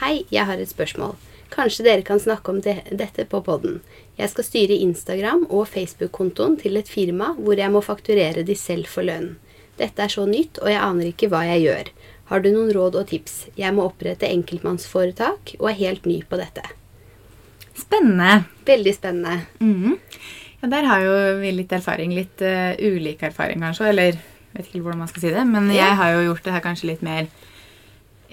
[SPEAKER 1] Hei, jeg har et spørsmål. Kanskje dere kan snakke om det, dette på podden. Jeg skal styre Instagram og Facebook-kontoen til et firma hvor jeg må fakturere de selv for lønnen. Dette er så nytt, og jeg aner ikke hva jeg gjør. Har du noen råd og tips? Jeg må opprette enkeltmannsforetak og er helt ny på dette.
[SPEAKER 2] Spennende.
[SPEAKER 1] Veldig spennende.
[SPEAKER 2] Mm. Ja, Der har jo vi litt erfaring. Litt uh, ulik erfaring, kanskje. Eller vet ikke hvordan man skal si det. Men jeg har jo gjort det her kanskje litt mer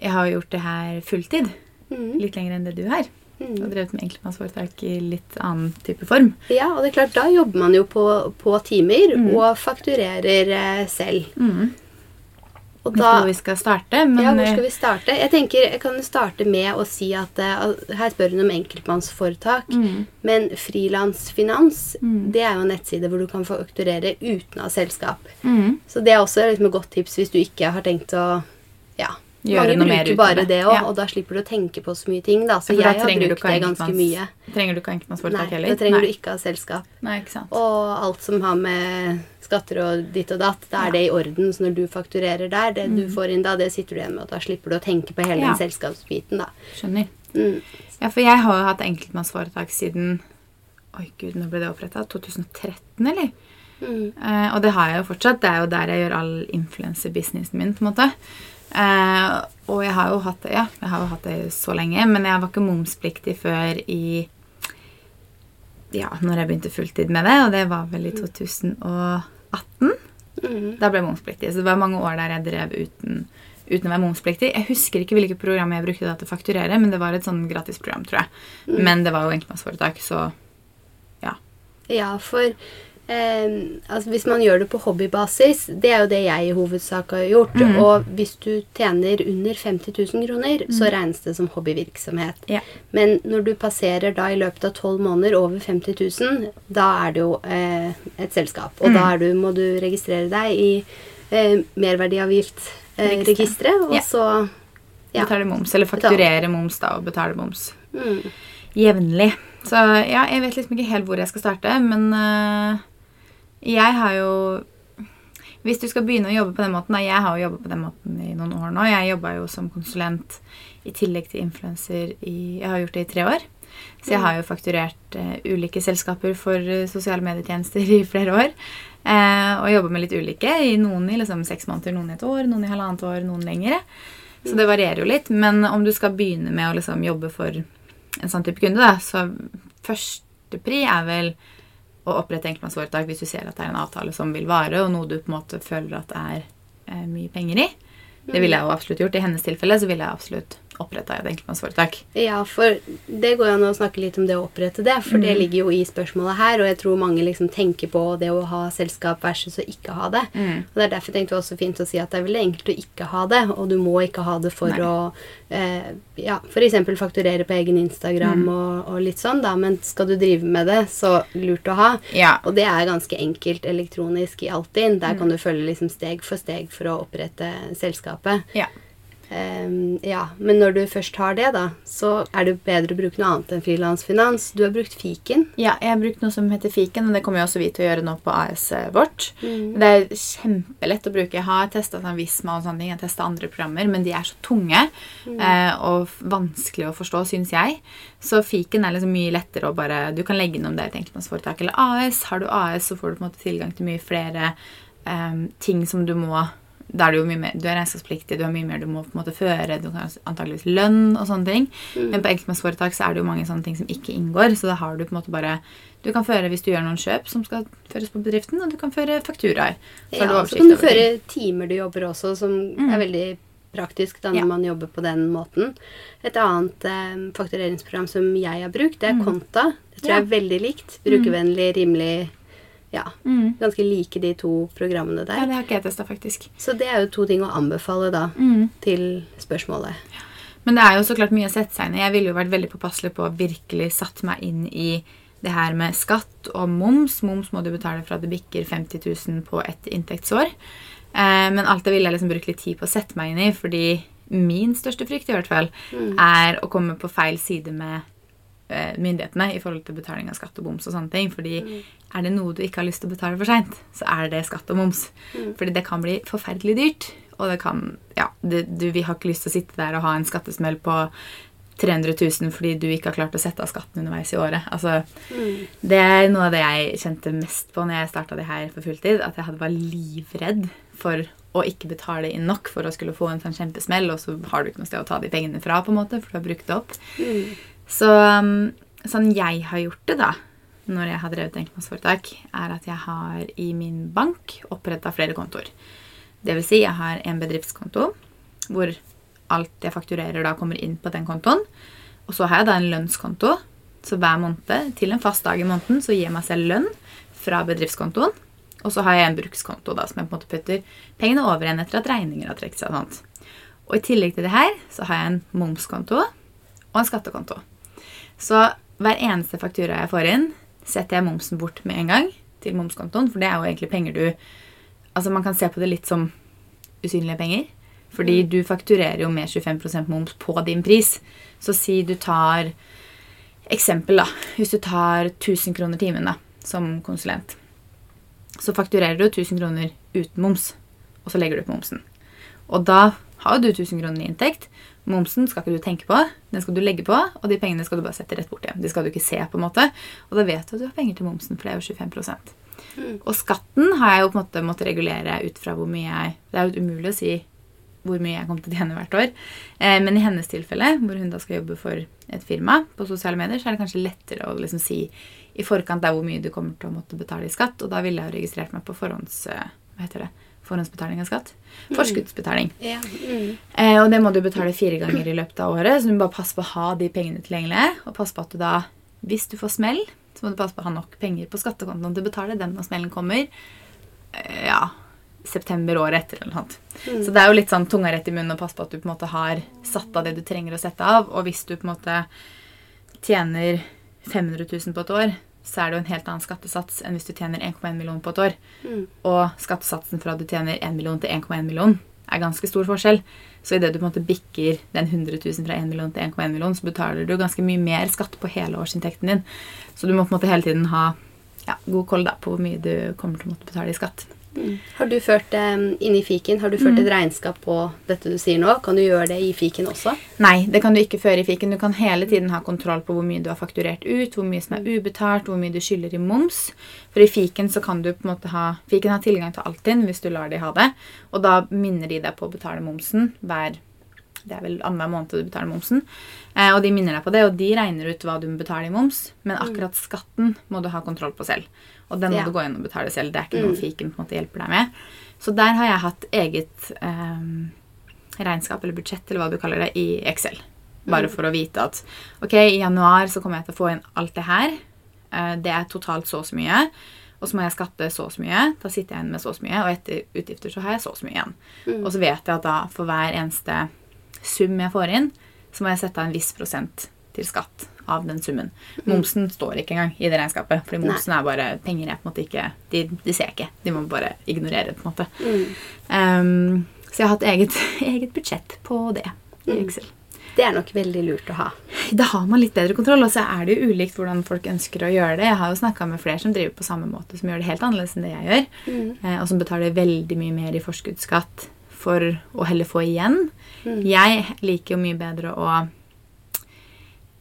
[SPEAKER 2] Jeg har jo gjort det her fulltid.
[SPEAKER 1] Mm.
[SPEAKER 2] Litt lenger enn det du har.
[SPEAKER 1] Mm.
[SPEAKER 2] Og drevet med enkeltmannsforetak i litt annen type form.
[SPEAKER 1] Ja, og det er klart, da jobber man jo på, på timer
[SPEAKER 2] Mm.
[SPEAKER 1] og fakturerer selv. selv. Og da
[SPEAKER 2] hvor vi skal starte, men
[SPEAKER 1] Ja, hvor skal
[SPEAKER 2] eh,
[SPEAKER 1] vi starte? Jeg tenker, jeg kan starte med å si at eh, her spør hun om enkeltmannsforetak.
[SPEAKER 2] mm,
[SPEAKER 1] Men frilansfinans,
[SPEAKER 2] Mm.
[SPEAKER 1] det er jo en nettside hvor du kan fakturere uten å ha selskap.
[SPEAKER 2] mm,
[SPEAKER 1] Så det er også liksom et godt tips hvis du ikke har tenkt å.
[SPEAKER 2] Gjøre
[SPEAKER 1] Mange bruker bare
[SPEAKER 2] det.
[SPEAKER 1] òg,
[SPEAKER 2] Ja.
[SPEAKER 1] og da slipper du å tenke på så mye ting. da. Så jeg har brukt det ganske mye.
[SPEAKER 2] Trenger du ikke
[SPEAKER 1] Nei,
[SPEAKER 2] enkeltmannsforetak heller?
[SPEAKER 1] da trenger
[SPEAKER 2] Nei.
[SPEAKER 1] du ikke ha selskap.
[SPEAKER 2] Nei, ikke sant.
[SPEAKER 1] Og alt som har med skatter og ditt og datt, da er det i orden. Så når du fakturerer der, det du får inn da, det sitter du igjen med. Og da slipper du å tenke på hele
[SPEAKER 2] Mm. Ja.
[SPEAKER 1] den selskapsbiten, da.
[SPEAKER 2] Skjønner.
[SPEAKER 1] Mm.
[SPEAKER 2] Ja, for jeg har jo hatt enkeltmannsforetak siden Oi, gud, nå ble det oppretta? 2013, eller?
[SPEAKER 1] Mm.
[SPEAKER 2] Uh, og det har jeg jo fortsatt. Det er jo der jeg gjør all influencer-businessen min. på en måte. Eh, og jeg har jo hatt det ja, jeg har jo hatt det så lenge, men jeg var ikke momspliktig før i Ja, når jeg begynte fulltid med det, og det var vel i 2018.
[SPEAKER 1] Mm.
[SPEAKER 2] Da ble jeg momspliktig. Så det var mange år der jeg drev uten, uten å være momspliktig. Jeg husker ikke hvilket program jeg brukte da til å fakturere, men det var et sånn gratisprogram, tror jeg.
[SPEAKER 1] Mm.
[SPEAKER 2] Men det var jo enkeltmannsforetak, så ja.
[SPEAKER 1] Ja, for eh, altså hvis man gjør det på hobbybasis, det er jo det jeg i hovedsak har gjort.
[SPEAKER 2] Mm.
[SPEAKER 1] Og hvis du tjener under 50 000 kroner, så regnes det som hobbyvirksomhet.
[SPEAKER 2] Ja.
[SPEAKER 1] Men når du passerer da i løpet av 12 måneder over 50 000, da er det jo eh, et selskap. Og
[SPEAKER 2] mm.
[SPEAKER 1] da er du, må du registrere deg i eh, merverdiavgiftregisteret, og
[SPEAKER 2] Ja.
[SPEAKER 1] så Ja.
[SPEAKER 2] Betale moms, eller fakturere moms da, og betale moms
[SPEAKER 1] mm,
[SPEAKER 2] jevnlig. Så ja, jeg vet liksom ikke helt hvor jeg skal starte, men øh, jeg har jo Hvis du skal begynne å jobbe på den måten da, Jeg har jo jobbet på den måten i noen år nå. Jeg jobba jo som konsulent i tillegg til influenser i Jeg har gjort det i tre år. Så jeg har jo fakturert uh, ulike selskaper for uh, sosiale medietjenester i flere år. Uh, og jobba med litt ulike. I noen i liksom seks måneder, noen i et år, noen i halvannet år, noen lengre. Så det varierer jo litt. Men om du skal begynne med å liksom jobbe for en sånn type kunde, da, så første pri er vel å opprette enkeltmannsforetak hvis du ser at det er en avtale som vil vare, og noe du på en måte føler at det er eh, mye penger i. Det ville jeg jo absolutt gjort. I hennes tilfelle så ville jeg absolutt oppretta et enkeltmannsforetak.
[SPEAKER 1] Ja, for det går jo an å snakke litt om det å opprette det, for det ligger jo i spørsmålet her, og jeg tror mange liksom tenker på det å ha selskap versus å ikke ha det. Og det er derfor jeg tenkte det var også fint å si at det er veldig enkelt å ikke ha det, og du må ikke ha det for
[SPEAKER 2] Nei.
[SPEAKER 1] å eh, ja, f.eks. fakturere på egen Instagram og, og litt sånn, da, men skal du drive med det, så lurt å ha.
[SPEAKER 2] Ja.
[SPEAKER 1] Og det er ganske enkelt elektronisk i Altinn. Der kan du følge liksom steg for steg for å opprette selskapet.
[SPEAKER 2] ja.
[SPEAKER 1] Ehm, ja, Men når du først har det, da, så er det bedre å bruke noe annet enn frilansfinans. Du har brukt fiken.
[SPEAKER 2] Ja, jeg har brukt noe som heter Fiken, og det kommer jo også vi til å gjøre nå på AS-et vårt. Det er kjempelett å bruke. Jeg har testa sånn Visma og sånne ting. Jeg har testet andre programmer, men de er så tunge eh, og vanskelig å forstå, syns jeg. Så Fiken er liksom mye lettere å bare Du kan legge inn om det er et enkeltmannsforetak eller AS. Har du AS, så får du på en måte tilgang til mye flere eh, ting som du må da er det jo mye mer, Du er regnskapspliktig, du har mye mer du må på en måte føre. Du kan antageligvis lønn og sånne ting. Men på enkeltmannsforetak så er det jo mange sånne ting som ikke inngår. Så da har du på en måte bare Du kan føre hvis du gjør noen kjøp som skal føres på bedriften, og du kan føre fakturaer. Så du
[SPEAKER 1] Ja, så kan du føre timer du jobber også, som er veldig praktisk da når
[SPEAKER 2] Ja.
[SPEAKER 1] man jobber på den måten. Et annet eh, faktureringsprogram som jeg har brukt, det er Konta. Det tror jeg er veldig likt. Brukervennlig, rimelig Ja.
[SPEAKER 2] Mm.
[SPEAKER 1] Ganske like de to programmene der.
[SPEAKER 2] Ja, det har ikke jeg testa, faktisk.
[SPEAKER 1] Så det er jo to ting å anbefale da
[SPEAKER 2] Mm.
[SPEAKER 1] til spørsmålet.
[SPEAKER 2] Men det er jo så klart mye å sette seg inn i. Jeg ville jo vært veldig påpasselig på å virkelig satt meg inn i det her med skatt og moms. Moms må du betale fra det bikker 50 000 på et inntektsår. Eh, men alt det ville jeg liksom brukt litt tid på å sette meg inn i, fordi min største frykt i hvert fall er å komme på feil side med myndighetene i forhold til betaling av skatt og boms og sånne ting. Fordi er det noe du ikke har lyst til å betale for seint, så er det skatt og moms. Fordi det kan bli forferdelig dyrt. Og det kan Ja, det, du, vi har ikke lyst til å sitte der og ha en skattesmell på 300 000 fordi du ikke har klart å sette av skatten underveis i året. Altså, Det er noe av det jeg kjente mest på når jeg starta det her for fulltid. At jeg hadde var livredd for å ikke betale inn nok for å skulle få en sånn kjempesmell, og så har du ikke noe sted å ta de pengene fra, på en måte, for du har brukt det opp. Så um, sånn jeg har gjort det, da, når jeg har drevet enkeltmannsforetak, er at jeg har i min bank oppretta flere kontoer. Det vil si, jeg har en bedriftskonto hvor alt jeg fakturerer da kommer inn på den kontoen. Og så har jeg da en lønnskonto. Så hver måned til en fast dag i måneden så gir jeg meg selv lønn fra bedriftskontoen. Og så har jeg en brukskonto da, som jeg på en måte putter pengene over igjen etter at regninger har trukket seg. og sånt. Og i tillegg til det her så har jeg en momskonto og en skattekonto. Så hver eneste faktura jeg får inn, setter jeg momsen bort med en gang til momskontoen. For det er jo egentlig penger du Altså Man kan se på det litt som usynlige penger. Fordi du fakturerer jo med 25% moms på din pris. Så si du tar Eksempel, da. Hvis du tar 1000 kroner timen da, som konsulent, så fakturerer du 1000 kroner uten moms, og så legger du på momsen. Og da har jo du 1000 kroner i inntekt. Momsen skal ikke du tenke på, den skal du legge på, og de pengene skal du bare sette rett bort igjen. De skal du ikke se, på en måte. Og da vet du at du har penger til momsen, for det er jo 25 mm. Og skatten har jeg jo på en måte måttet regulere ut fra hvor mye jeg Det er jo umulig å si hvor mye jeg kommer til å tjene hvert år. Eh, men i hennes tilfelle, hvor hun da skal jobbe for et firma på sosiale medier, så er det kanskje lettere å liksom si i forkant der hvor mye du kommer til å måtte betale i skatt. Og da ville jeg jo registrert meg på forhånds, eh, hva heter det? Forhåndsbetaling av skatt. Forskuddsbetaling.
[SPEAKER 1] Ja. Mm.
[SPEAKER 2] Eh, og det må du betale fire ganger i løpet av året, så du må bare passe på å ha de pengene tilgjengelig. Og passe på at du da, hvis du får smell, så må du passe på å ha nok penger på skattekontoen til å betale den når smellen kommer. Eh, ja, september året etter eller noe sånt. Så det er jo litt sånn tunga rett i munnen å passe på at du på en måte har satt av det du trenger å sette av. Og hvis du på en måte tjener 500 000 på et år, så er det jo en helt annen skattesats enn hvis du tjener 1,1 million på et år.
[SPEAKER 1] Mm.
[SPEAKER 2] Og skattesatsen fra du tjener 1 million til 1,1 million er ganske stor forskjell. Så idet du på en måte bikker den 100 000 fra 1 million til 1,1 million, så betaler du ganske mye mer skatt på hele årsinntekten din. Så du må på en måte hele tiden ha ja, god koll da, på hvor mye du kommer til å måtte betale i skatt.
[SPEAKER 1] Mm. Har du ført um, inn i fiken, har du ført et regnskap på dette du sier nå? Kan du gjøre det i fiken også?
[SPEAKER 2] Nei, det kan du ikke føre i fiken. Du kan hele tiden ha kontroll på hvor mye du har fakturert ut, hvor mye som er ubetalt, hvor mye du skylder i moms. For i fiken så kan du på en måte ha Fiken har tilgang til Altinn hvis du lar de ha det. Og da minner de deg på å betale momsen hver det er vel annenhver måned du betaler momsen. Eh, og de minner deg på det, og de regner ut hva du må betale i moms. Men akkurat skatten må du ha kontroll på selv. Og den må
[SPEAKER 1] Ja.
[SPEAKER 2] du gå inn og betale selv. Det er ikke noe fiken på en måte hjelper deg med. Så der har jeg hatt eget eh, regnskap eller budsjett, eller hva du kaller det, i Excel. Bare for å vite at ok, i januar så kommer jeg til å få inn alt det her. Eh, det er totalt så og så mye. Og så må jeg skatte så og så mye. Da sitter jeg igjen med så og så mye. Og etter utgifter så har jeg så og så mye igjen. Og så vet jeg at da for hver eneste sum jeg får inn, så må jeg sette av en viss prosent til skatt av den summen. Momsen står ikke engang i det regnskapet. Fordi momsen er bare penger jeg på en måte ikke De, de ser jeg ikke. De må bare ignorere det. på en måte. Um, så jeg har hatt eget, eget budsjett på det i Excel.
[SPEAKER 1] Det er nok veldig lurt å ha.
[SPEAKER 2] Da har man litt bedre kontroll, og så er det jo ulikt hvordan folk ønsker å gjøre det. Jeg har jo snakka med flere som driver på samme måte, som gjør det helt annerledes enn det jeg gjør. Mm. Og som betaler veldig mye mer i forskuddsskatt for å heller få igjen. Jeg liker jo mye bedre å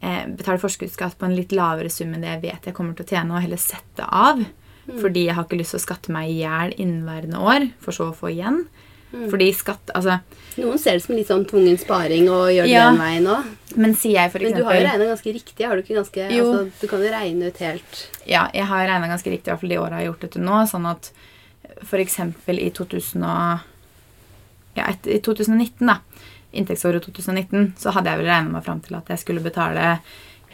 [SPEAKER 2] eh, betale forskuddsskatt på en litt lavere sum enn det jeg vet jeg kommer til å tjene, og heller sette av. Fordi jeg har ikke lyst til å skatte meg i hjel inneværende år, for så å få igjen. Fordi skatt Altså,
[SPEAKER 1] Noen ser det som litt sånn tvungen sparing og gjør det
[SPEAKER 2] Ja.
[SPEAKER 1] den veien òg.
[SPEAKER 2] men sier jeg for
[SPEAKER 1] Men du har jo regna ganske riktig. har Du ikke ganske,
[SPEAKER 2] Jo.
[SPEAKER 1] altså, du kan jo regne ut helt
[SPEAKER 2] Ja, jeg har regna ganske riktig, i hvert fall de åra jeg har gjort det til nå. Sånn at f.eks. i 2000 og, ja, et, i 2019, da, inntektsåret 2019, så hadde jeg vel regna meg fram til at jeg skulle betale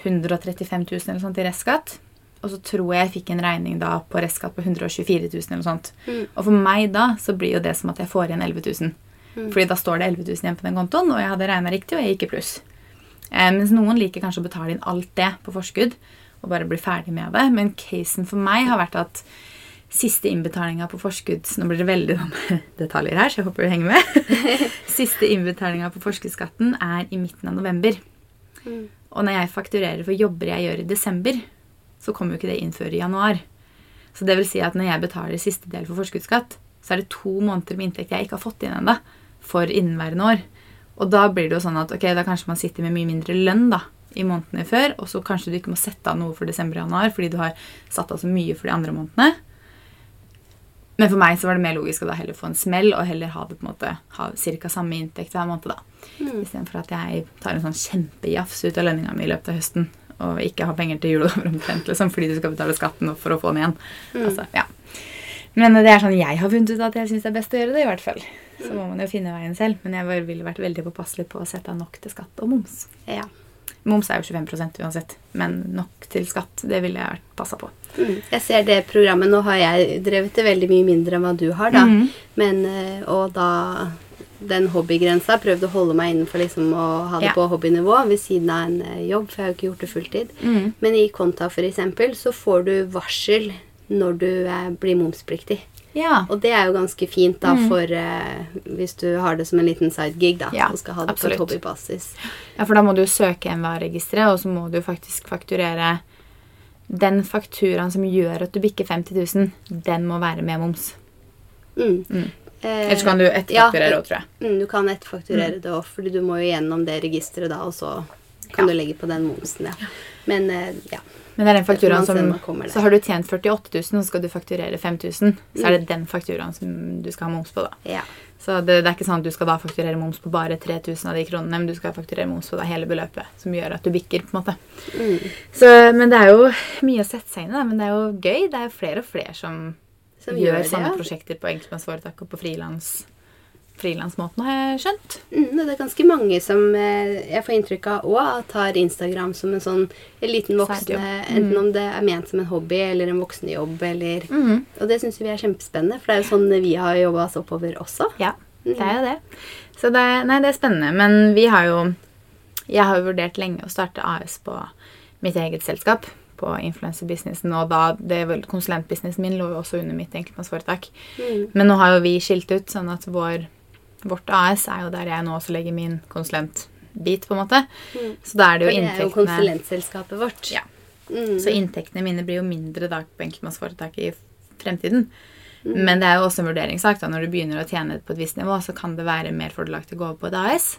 [SPEAKER 2] 135 000 eller sånt i restskatt. Og så tror jeg jeg fikk en regning da på restskatt på 124 000 eller sånt. Og for meg da så blir jo det som at jeg får igjen 11 000. Fordi da står det 11 000 igjen på den kontoen, og jeg hadde regna riktig, og jeg gikk i pluss. Eh, mens noen liker kanskje å betale inn alt det på forskudd og bare bli ferdig med det. Men casen for meg har vært at siste innbetalinga på forskudds... Nå blir det veldig detaljer her, så jeg håper du henger med. siste innbetalinga på forskuddsskatten er i midten av november. Og når jeg fakturerer for jobber jeg gjør i desember, så kommer jo ikke det inn før i januar. Så det vil si at når jeg betaler siste del for forskuddsskatt, så er det to måneder med inntekt jeg ikke har fått inn ennå for inneværende år. Og da blir det jo sånn at ok, da kanskje man sitter med mye mindre lønn da, i månedene før, og så kanskje du ikke må sette av noe for desember og januar fordi du har satt av så mye for de andre månedene. Men for meg så var det mer logisk å da heller få en smell og heller ha det på en måte, ha ca. samme inntekt hver måned. da.
[SPEAKER 1] Mm.
[SPEAKER 2] Istedenfor at jeg tar en sånn kjempejafs ut av lønninga mi i løpet av høsten og ikke har penger til julegaver omtrent, liksom, fordi du skal betale skatten for å få den igjen.
[SPEAKER 1] Mm.
[SPEAKER 2] Altså, ja. Men det er sånn jeg har funnet ut at jeg syns det er best å gjøre det, i hvert fall. Så må man jo finne veien selv. Men jeg ville vært veldig påpasselig på å sette av nok til skatt og moms.
[SPEAKER 1] Ja.
[SPEAKER 2] Moms er jo 25% uansett, men nok til skatt, det ville jeg vært passa på.
[SPEAKER 1] Mm. Jeg ser det programmet. Nå har jeg drevet det veldig mye mindre enn hva du har, da.
[SPEAKER 2] Mm.
[SPEAKER 1] Men, eh, og da den hobbygrensa prøvde å holde meg innenfor liksom å ha det
[SPEAKER 2] Ja.
[SPEAKER 1] på hobbynivå ved siden av en eh, jobb, for jeg har jo ikke gjort det fulltid.
[SPEAKER 2] Mm.
[SPEAKER 1] Men i Konta eksempel, så får du varsel når du eh, blir momspliktig.
[SPEAKER 2] Ja.
[SPEAKER 1] Og det er jo ganske fint da
[SPEAKER 2] Mhm.
[SPEAKER 1] for uh, hvis du har det som en liten sidegig da,
[SPEAKER 2] Ja,
[SPEAKER 1] og skal ha det
[SPEAKER 2] absolutt.
[SPEAKER 1] på hobbybasis.
[SPEAKER 2] ja, for da må du søke MVA-registeret, og så må du faktisk fakturere den fakturaen som gjør at du bikker 50 000, den må være med moms.
[SPEAKER 1] Mm.
[SPEAKER 2] Mm.
[SPEAKER 1] Eh,
[SPEAKER 2] Ellers kan du etterfakturere
[SPEAKER 1] ja,
[SPEAKER 2] tror jeg.
[SPEAKER 1] Mm, du kan etterfakturere det òg, fordi du må jo gjennom det registeret da, og så kan
[SPEAKER 2] Ja.
[SPEAKER 1] du legge på den momsen, ja. Men eh, ja.
[SPEAKER 2] Men det er den fakturaen som
[SPEAKER 1] kommer.
[SPEAKER 2] Så har du tjent 48 000, så skal du fakturere 5000. Så er det den fakturaen som du skal ha moms på, da.
[SPEAKER 1] ja.
[SPEAKER 2] Så det, det er ikke sånn at du skal da fakturere moms på bare 3000 av de kronene, men du skal fakturere moms på da hele beløpet, som gjør at du bikker, på en måte.
[SPEAKER 1] Mm.
[SPEAKER 2] Så, men det er jo mye å sette seg inn i. Men det er jo gøy. Det er jo flere og flere som,
[SPEAKER 1] Som
[SPEAKER 2] gjør,
[SPEAKER 1] gjør ja.
[SPEAKER 2] prosjekter på enkeltmannsforetak og på frilans. Frilansmåten, har jeg skjønt.
[SPEAKER 1] Mm, det er ganske mange som eh, jeg får inntrykk av òg tar Instagram som en sånn en liten voksne
[SPEAKER 2] Mm.
[SPEAKER 1] Enten om det er ment som en hobby eller en voksenjobb eller
[SPEAKER 2] mm.
[SPEAKER 1] Og det syns vi er kjempespennende, for det er jo sånn vi har jobba oss oppover også.
[SPEAKER 2] Ja, det er jo det. Så det, nei, det er spennende. Men vi har jo Jeg har jo vurdert lenge å starte AS på mitt eget selskap. på influenserbusinessen. Og da, det vel, konsulentbusinessen min lå jo også under mitt enkeltmannsforetak.
[SPEAKER 1] Mm.
[SPEAKER 2] Men nå har jo vi skilt ut, sånn at vår, vårt AS er jo der jeg nå også legger min konsulentbit, på en måte.
[SPEAKER 1] Mm.
[SPEAKER 2] Så da er det
[SPEAKER 1] For det er jo konsulentselskapet vårt.
[SPEAKER 2] Ja.
[SPEAKER 1] Mm.
[SPEAKER 2] Så inntektene mine blir jo mindre da på enkeltmannsforetaket i fremtiden.
[SPEAKER 1] Mm.
[SPEAKER 2] Men det er jo også en vurderingssak. da, Når du begynner å tjene på et visst nivå, så kan det være mer fordelaktig å gå over på et AS.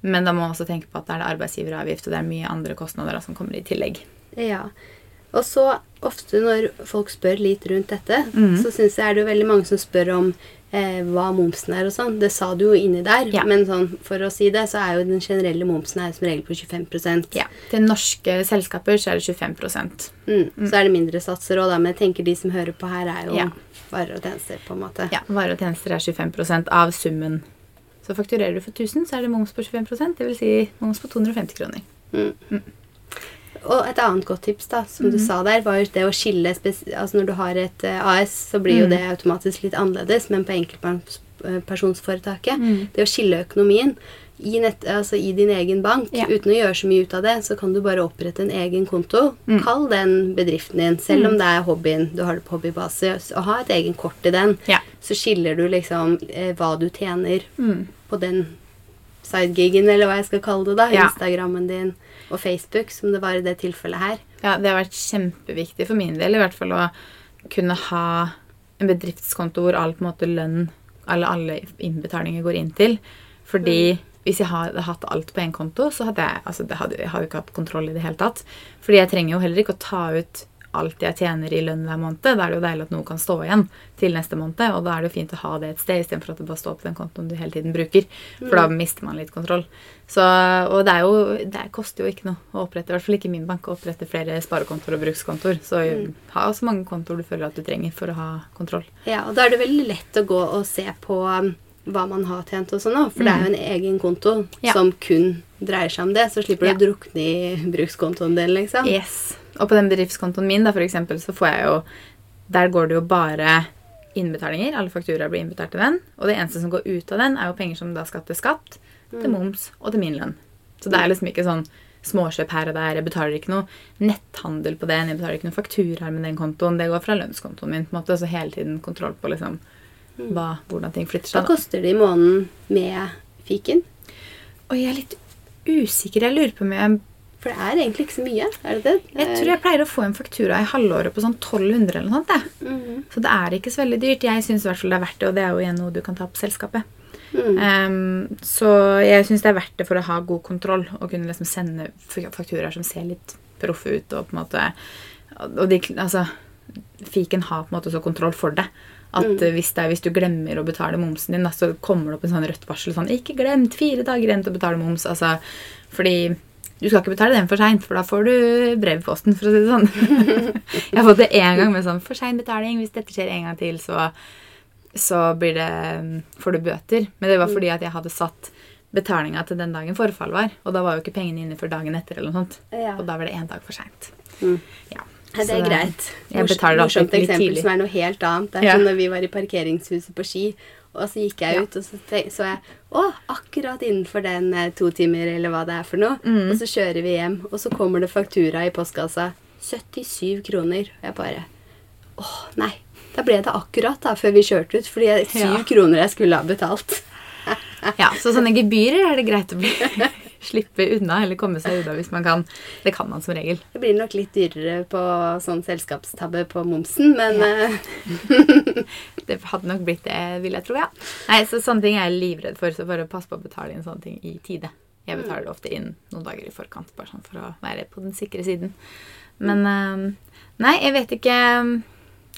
[SPEAKER 2] Men da må man også tenke på at det er det arbeidsgiveravgift, og det er mye andre kostnader da, som kommer i tillegg.
[SPEAKER 1] Ja. Og så ofte når folk spør litt rundt dette,
[SPEAKER 2] mm.
[SPEAKER 1] så syns jeg er det jo veldig mange som spør om eh, hva momsen er og sånn. Det sa du jo inni der,
[SPEAKER 2] Ja.
[SPEAKER 1] men sånn, for å si det, så er jo den generelle momsen her som regel på 25
[SPEAKER 2] Ja, Til norske selskaper så er det 25
[SPEAKER 1] mm. Så er det mindre satser òg, da. Men jeg tenker de som hører på her, er jo
[SPEAKER 2] Ja.
[SPEAKER 1] varer og tjenester, på en måte.
[SPEAKER 2] Ja, Varer og tjenester er 25% av summen. Så fakturerer du for 1000, så er det moms på 25% det vil Si moms på 250 kroner.
[SPEAKER 1] Mm. Og et annet godt tips, da, som
[SPEAKER 2] mm.
[SPEAKER 1] du sa der, var jo det å skille Altså når du har et eh, AS, så blir jo
[SPEAKER 2] Mhm.
[SPEAKER 1] det automatisk litt annerledes, men på enkeltpersonsforetaket
[SPEAKER 2] Mm.
[SPEAKER 1] Det å skille økonomien i, nett, altså i din egen bank
[SPEAKER 2] Ja.
[SPEAKER 1] uten å gjøre så mye ut av det, så kan du bare opprette en egen konto.
[SPEAKER 2] Mm.
[SPEAKER 1] Kall den bedriften din, selv om
[SPEAKER 2] Mm.
[SPEAKER 1] det er hobbyen. Du har det på hobbybase. Og ha et egen kort i den.
[SPEAKER 2] Ja.
[SPEAKER 1] Så skiller du liksom eh, hva du tjener på den sidegigen, eller hva jeg skal kalle det, da.
[SPEAKER 2] Ja.
[SPEAKER 1] Instagrammen din og Facebook, som det var i det tilfellet her.
[SPEAKER 2] Ja, det har vært kjempeviktig for min del i hvert fall å kunne ha en bedriftskonto hvor all på en måte lønn alle, alle innbetalinger går inn til. Fordi hvis jeg hadde hatt alt på én konto, så hadde jeg altså det hadde, jeg hadde ikke hatt kontroll i det hele tatt. Fordi jeg trenger jo heller ikke å ta ut alt jeg tjener i lønn hver måned. Da er det jo deilig at noe kan stå igjen til neste måned, og da er det jo fint å ha det et sted istedenfor at det bare står på den kontoen du hele tiden bruker. For da mister man litt kontroll. Så, og det, er jo, det koster jo ikke noe å opprette, i hvert fall ikke min bank, å opprette flere sparekontoer og brukskontoer. Så ha så mange kontoer du føler at du trenger for å ha kontroll.
[SPEAKER 1] Ja, og da er det veldig lett å gå og se på um, hva man har tjent og sånn òg, for det er jo en egen konto
[SPEAKER 2] Ja.
[SPEAKER 1] som kun dreier seg om det, så slipper du
[SPEAKER 2] Ja.
[SPEAKER 1] å drukne i brukskontoen din, liksom.
[SPEAKER 2] Yes. Og på den bedriftskontoen min, da, for eksempel, så får jeg jo Der går det jo bare innbetalinger. Alle fakturaer blir innbetalt til den. Og det eneste som går ut av den, er jo penger som da skal til skatt, til moms og til min lønn. Så det er liksom ikke sånn småkjøp her og der. Jeg betaler ikke noe netthandel på den. Jeg betaler ikke noen fakturaer med den kontoen. Det går fra lønnskontoen min. på en måte, Så hele tiden kontroll på liksom hva, hvordan ting flytter seg. Hva
[SPEAKER 1] koster det i måneden med fiken?
[SPEAKER 2] Og jeg er litt usikker. Jeg lurer på om jeg
[SPEAKER 1] For det er egentlig ikke så mye, er det det?
[SPEAKER 2] Jeg tror jeg pleier å få en faktura i halvåret på sånn 1200 eller noe sånt. Mm
[SPEAKER 1] -hmm.
[SPEAKER 2] Så det er ikke så veldig dyrt. Jeg syns i hvert fall det er verdt det, og det er jo igjen noe du kan ta på selskapet.
[SPEAKER 1] Mm.
[SPEAKER 2] Um, så jeg syns det er verdt det for å ha god kontroll og kunne liksom sende fakturaer som ser litt proffe ut. Og på en måte Og de, altså Fiken har på en måte så kontroll for det. At mm. hvis, det er, hvis du glemmer å betale momsen din, så kommer det opp en sånn rødt varsel sånn 'Ikke glemt! Fire dager igjen til å betale moms.' Altså, fordi du skal ikke betale den for seint, for da får du brev i posten, for å si det sånn. jeg har fått det én gang med sånn 'For sein betaling'. Hvis dette skjer en gang til, så så blir det, får du bøter. Men det var fordi at jeg hadde satt betalinga til den dagen forfall var. Og da var jo ikke pengene inne før dagen etter. eller noe sånt.
[SPEAKER 1] Ja.
[SPEAKER 2] Og da var det én dag for seint.
[SPEAKER 1] Mm.
[SPEAKER 2] Ja.
[SPEAKER 1] Nei, det er greit.
[SPEAKER 2] jeg betaler alltid
[SPEAKER 1] Morsomt eksempel
[SPEAKER 2] tidlig.
[SPEAKER 1] som er noe helt annet. Det er
[SPEAKER 2] Ja.
[SPEAKER 1] som når vi var i parkeringshuset på Ski, og så gikk jeg ut, og så, så jeg Å, akkurat innenfor den eh, to timer, eller hva det er for noe.
[SPEAKER 2] Mm.
[SPEAKER 1] Og så kjører vi hjem, og så kommer det faktura i postkassa. 77 kroner. Og jeg bare Å, nei. Da ble det akkurat da, før vi kjørte ut, fordi det er syv
[SPEAKER 2] Ja.
[SPEAKER 1] kroner jeg skulle ha betalt.
[SPEAKER 2] Ja, Så sånne gebyrer er det greit å bli slippe unna, eller komme seg unna hvis man kan. Det kan man som regel.
[SPEAKER 1] Det blir nok litt dyrere på sånn selskapstabbe på momsen, men
[SPEAKER 2] Ja.
[SPEAKER 1] eh,
[SPEAKER 2] Det hadde nok blitt det, vil jeg tro, ja. Nei, så Sånne ting er jeg livredd for, så bare pass på å betale inn sånne ting i tide. Jeg betaler det ofte inn noen dager i forkant, bare sånn for å være på den sikre siden. Men eh, Nei, jeg vet ikke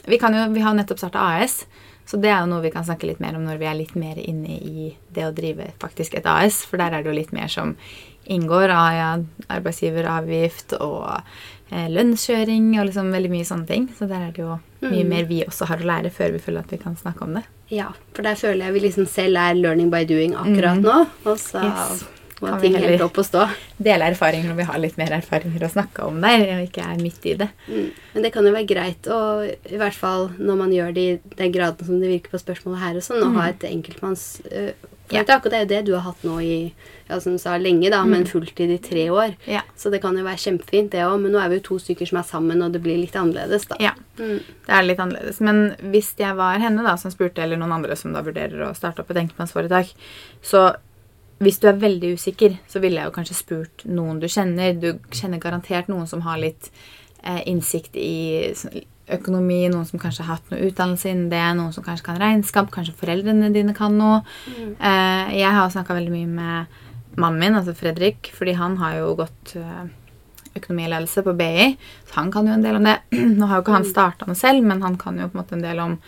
[SPEAKER 2] Vi, kan jo, vi har nettopp starta AS, så det er jo noe vi kan snakke litt mer om når vi er litt mer inne i det å drive faktisk et AS, for der er det jo litt mer som inngår av ja, arbeidsgiveravgift og eh, lønnskjøring og liksom veldig mye sånne ting. Så der er det jo mye
[SPEAKER 1] Mm.
[SPEAKER 2] mer vi også har å lære før vi føler at vi kan snakke om det.
[SPEAKER 1] Ja, for der føler jeg vi liksom selv er learning by doing akkurat
[SPEAKER 2] mm.
[SPEAKER 1] nå. Og så
[SPEAKER 2] Yes. Vi
[SPEAKER 1] ting helt opp å stå.
[SPEAKER 2] Dele erfaringer når vi har litt mer erfaringer å snakke om der, og ikke er midt i det.
[SPEAKER 1] Mm. Men det kan jo være greit å, i hvert fall når man gjør det i den graden som det virker på spørsmålet her og sånn, å
[SPEAKER 2] Mm.
[SPEAKER 1] ha et enkeltmannsforetak Øh, ja. Det er jo det du har hatt nå i ja, som du sa, lenge, da, men fulltid i tre år.
[SPEAKER 2] Ja.
[SPEAKER 1] Så det kan jo være kjempefint, det òg. Men nå er vi jo to stykker som er sammen, og det blir litt annerledes, da.
[SPEAKER 2] Ja,
[SPEAKER 1] Mm.
[SPEAKER 2] det er litt annerledes. Men hvis jeg var henne da, som spurte, eller noen andre som da vurderer å starte opp et enkeltmannsforetak, så hvis du er veldig usikker, så ville jeg jo kanskje spurt noen du kjenner. Du kjenner garantert noen som har litt eh, innsikt i økonomi, noen som kanskje har hatt noe utdannelse innen det, noen som kanskje kan regnskap, kanskje foreldrene dine kan noe. Eh, jeg har snakka veldig mye med mannen min, altså Fredrik, fordi han har jo gått eh, økonomiledelse på BI, så han kan jo en del om det. Nå har jo ikke han starta noe selv, men han kan jo på en måte en del om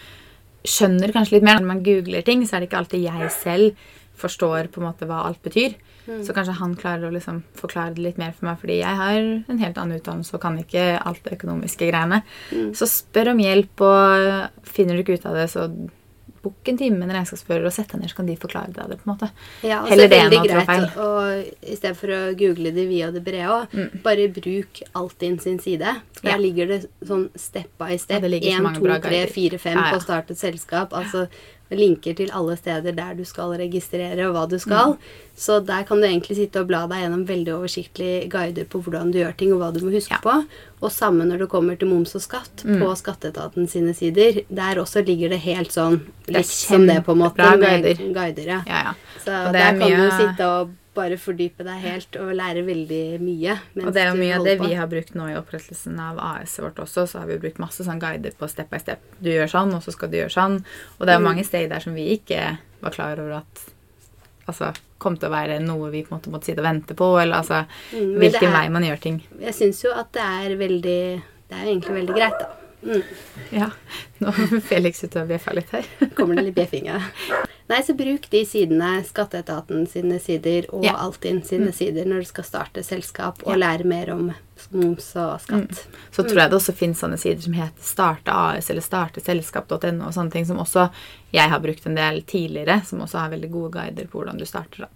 [SPEAKER 2] Skjønner kanskje litt mer. Når man googler ting, så er det ikke alltid jeg selv forstår på en måte hva alt betyr. Så kanskje han klarer å liksom forklare det litt mer for meg, fordi jeg har en helt annen utdannelse og kan ikke alt det økonomiske greiene. Så spør om hjelp, og finner du ikke ut av det, så bok en time med en regnskapsfører og sett deg ned, så kan de forklare deg det. på en måte.
[SPEAKER 1] Ja, og så er det
[SPEAKER 2] enn å trå feil.
[SPEAKER 1] å i stedet for å google det via det brede òg, bare bruk Altinn sin side. Der
[SPEAKER 2] Ja.
[SPEAKER 1] Ligger det sånn step by step.
[SPEAKER 2] Én, to, tre, fire,
[SPEAKER 1] 1, 2, 3, 4, 5
[SPEAKER 2] Ja, ja.
[SPEAKER 1] på å starte et selskap. Altså linker til alle steder der du skal registrere, og hva du skal.
[SPEAKER 2] Mm.
[SPEAKER 1] Så der kan du egentlig sitte og bla deg gjennom veldig oversiktlige guider på hvordan du gjør ting, og hva du må huske
[SPEAKER 2] Ja. Mm.
[SPEAKER 1] på. Og samme når det kommer til moms og skatt på Skatteetaten sine sider. Der også ligger det helt sånn litt som det, på en måte. med
[SPEAKER 2] guider.
[SPEAKER 1] guider ja.
[SPEAKER 2] Ja, ja.
[SPEAKER 1] Så der
[SPEAKER 2] mye...
[SPEAKER 1] kan du sitte og bare fordype deg helt og lære veldig mye.
[SPEAKER 2] Og det er jo mye av det
[SPEAKER 1] på.
[SPEAKER 2] vi har brukt nå i opprettelsen av AS-et vårt også. Så har vi brukt masse sånn guider på step by step. Du gjør sånn, og så skal du gjøre sånn. Og det er jo mange steg der som vi ikke var klar over at altså, kom til å være noe vi på en måte måtte sitte og vente på. Eller altså
[SPEAKER 1] Mm,
[SPEAKER 2] hvilken
[SPEAKER 1] er-
[SPEAKER 2] vei man gjør ting.
[SPEAKER 1] Jeg syns jo at det er veldig Det er jo egentlig veldig greit, da. Mm.
[SPEAKER 2] Ja, Nå Felix ut og bjeffa litt her.
[SPEAKER 1] Kommer det litt bjeffing av. Nei, så bruk de sidene, Skatteetaten sine sider og
[SPEAKER 2] Ja. Mm.
[SPEAKER 1] Altinn sine sider når du skal starte selskap og lære mer om moms og skatt.
[SPEAKER 2] Så tror jeg det også finnes sånne sider som heter Starte AS eller starteselskap.no og sånne ting som også jeg har brukt en del tidligere, som også har veldig gode guider på hvordan du starter. da.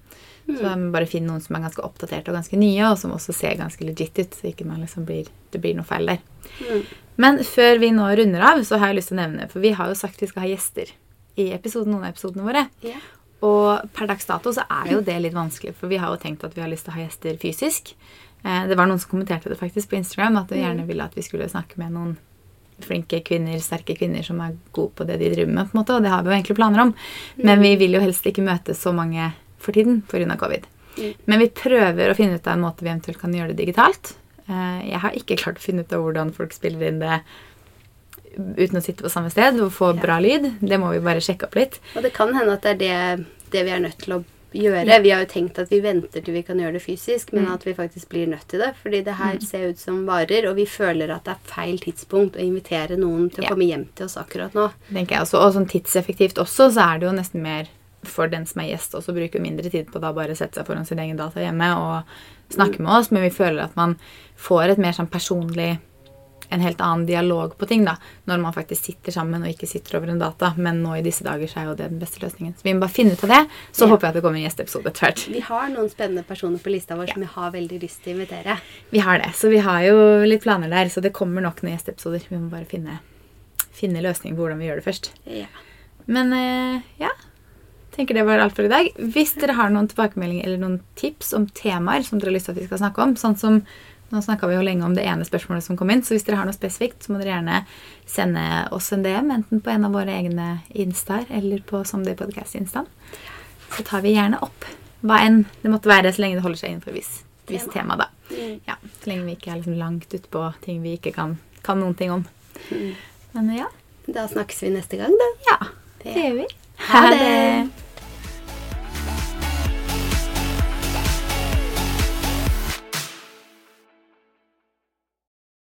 [SPEAKER 2] Så bare finn noen som er ganske oppdaterte og ganske nye, og som også ser ganske legit ut, så ikke man liksom blir, det blir noe feil der.
[SPEAKER 1] Mm.
[SPEAKER 2] Men før vi nå runder av, så har jeg lyst til å nevne, for vi har jo sagt vi skal ha gjester i episoden, noen av episodene våre.
[SPEAKER 1] Yeah.
[SPEAKER 2] Og per dags dato så er jo det litt vanskelig, for vi har jo tenkt at vi har lyst til å ha gjester fysisk. Eh, Det var noen som kommenterte det faktisk på Instagram, at de gjerne ville at vi skulle snakke med noen flinke kvinner, sterke kvinner som er gode på det de driver med, på en måte, og det har vi jo egentlig planer om. Men vi vil jo helst ikke møte så mange for tiden pga. covid.
[SPEAKER 1] Mm.
[SPEAKER 2] Men vi prøver å finne ut av en måte vi eventuelt kan gjøre det digitalt. Eh, Jeg har ikke klart å finne ut av hvordan folk spiller inn det uten å sitte på samme sted og få bra lyd. Det må vi bare sjekke opp litt.
[SPEAKER 1] Og det kan hende at det er det, det vi er nødt til å gjøre. Vi har jo tenkt at vi venter til vi kan gjøre det fysisk, men at vi faktisk blir nødt til det. Fordi det her ser ut som varer, og vi føler at det er feil tidspunkt å invitere noen til å
[SPEAKER 2] Ja.
[SPEAKER 1] komme hjem til oss akkurat nå.
[SPEAKER 2] tenker jeg også. Og sånn tidseffektivt også, så er det jo nesten mer for den som er gjest, også bruker mindre tid på da bare sette seg foran sin egen data hjemme og snakke med oss, men vi føler at man får et mer sånn personlig en helt annen dialog på ting da, når man faktisk sitter sammen og ikke sitter over en data. Men nå i disse dager så er jo det den beste løsningen. Så vi må bare finne ut av det. Så
[SPEAKER 1] Ja.
[SPEAKER 2] håper jeg at det kommer en gjesteepisode etter hvert.
[SPEAKER 1] Vi har noen spennende personer på lista vår som vi har veldig lyst til å invitere.
[SPEAKER 2] Vi har det. Så vi har jo litt planer der, så det kommer nok noen gjesteepisoder. Vi må bare finne, finne løsning på hvordan vi gjør det først.
[SPEAKER 1] Ja.
[SPEAKER 2] Men eh, ja, tenker det var alt for i dag. Hvis dere har noen tilbakemeldinger eller noen tips om temaer som dere har lyst til at vi skal snakke om, sånn som nå snakka vi jo lenge om det ene spørsmålet som kom inn, så hvis dere har noe spesifikt, så må dere gjerne sende oss en DM, enten på en av våre egne instaer eller på Someday Podcast-instaen. Så tar vi gjerne opp hva enn det måtte være, så lenge det holder seg innenfor viss, vis tema, da.
[SPEAKER 1] Mm.
[SPEAKER 2] Ja, så lenge vi ikke er liksom langt utpå ting vi ikke kan, kan noen ting om.
[SPEAKER 1] Mm.
[SPEAKER 2] Men ja,
[SPEAKER 1] Da snakkes vi neste gang, da.
[SPEAKER 2] ja, det gjør vi.
[SPEAKER 1] Ha det!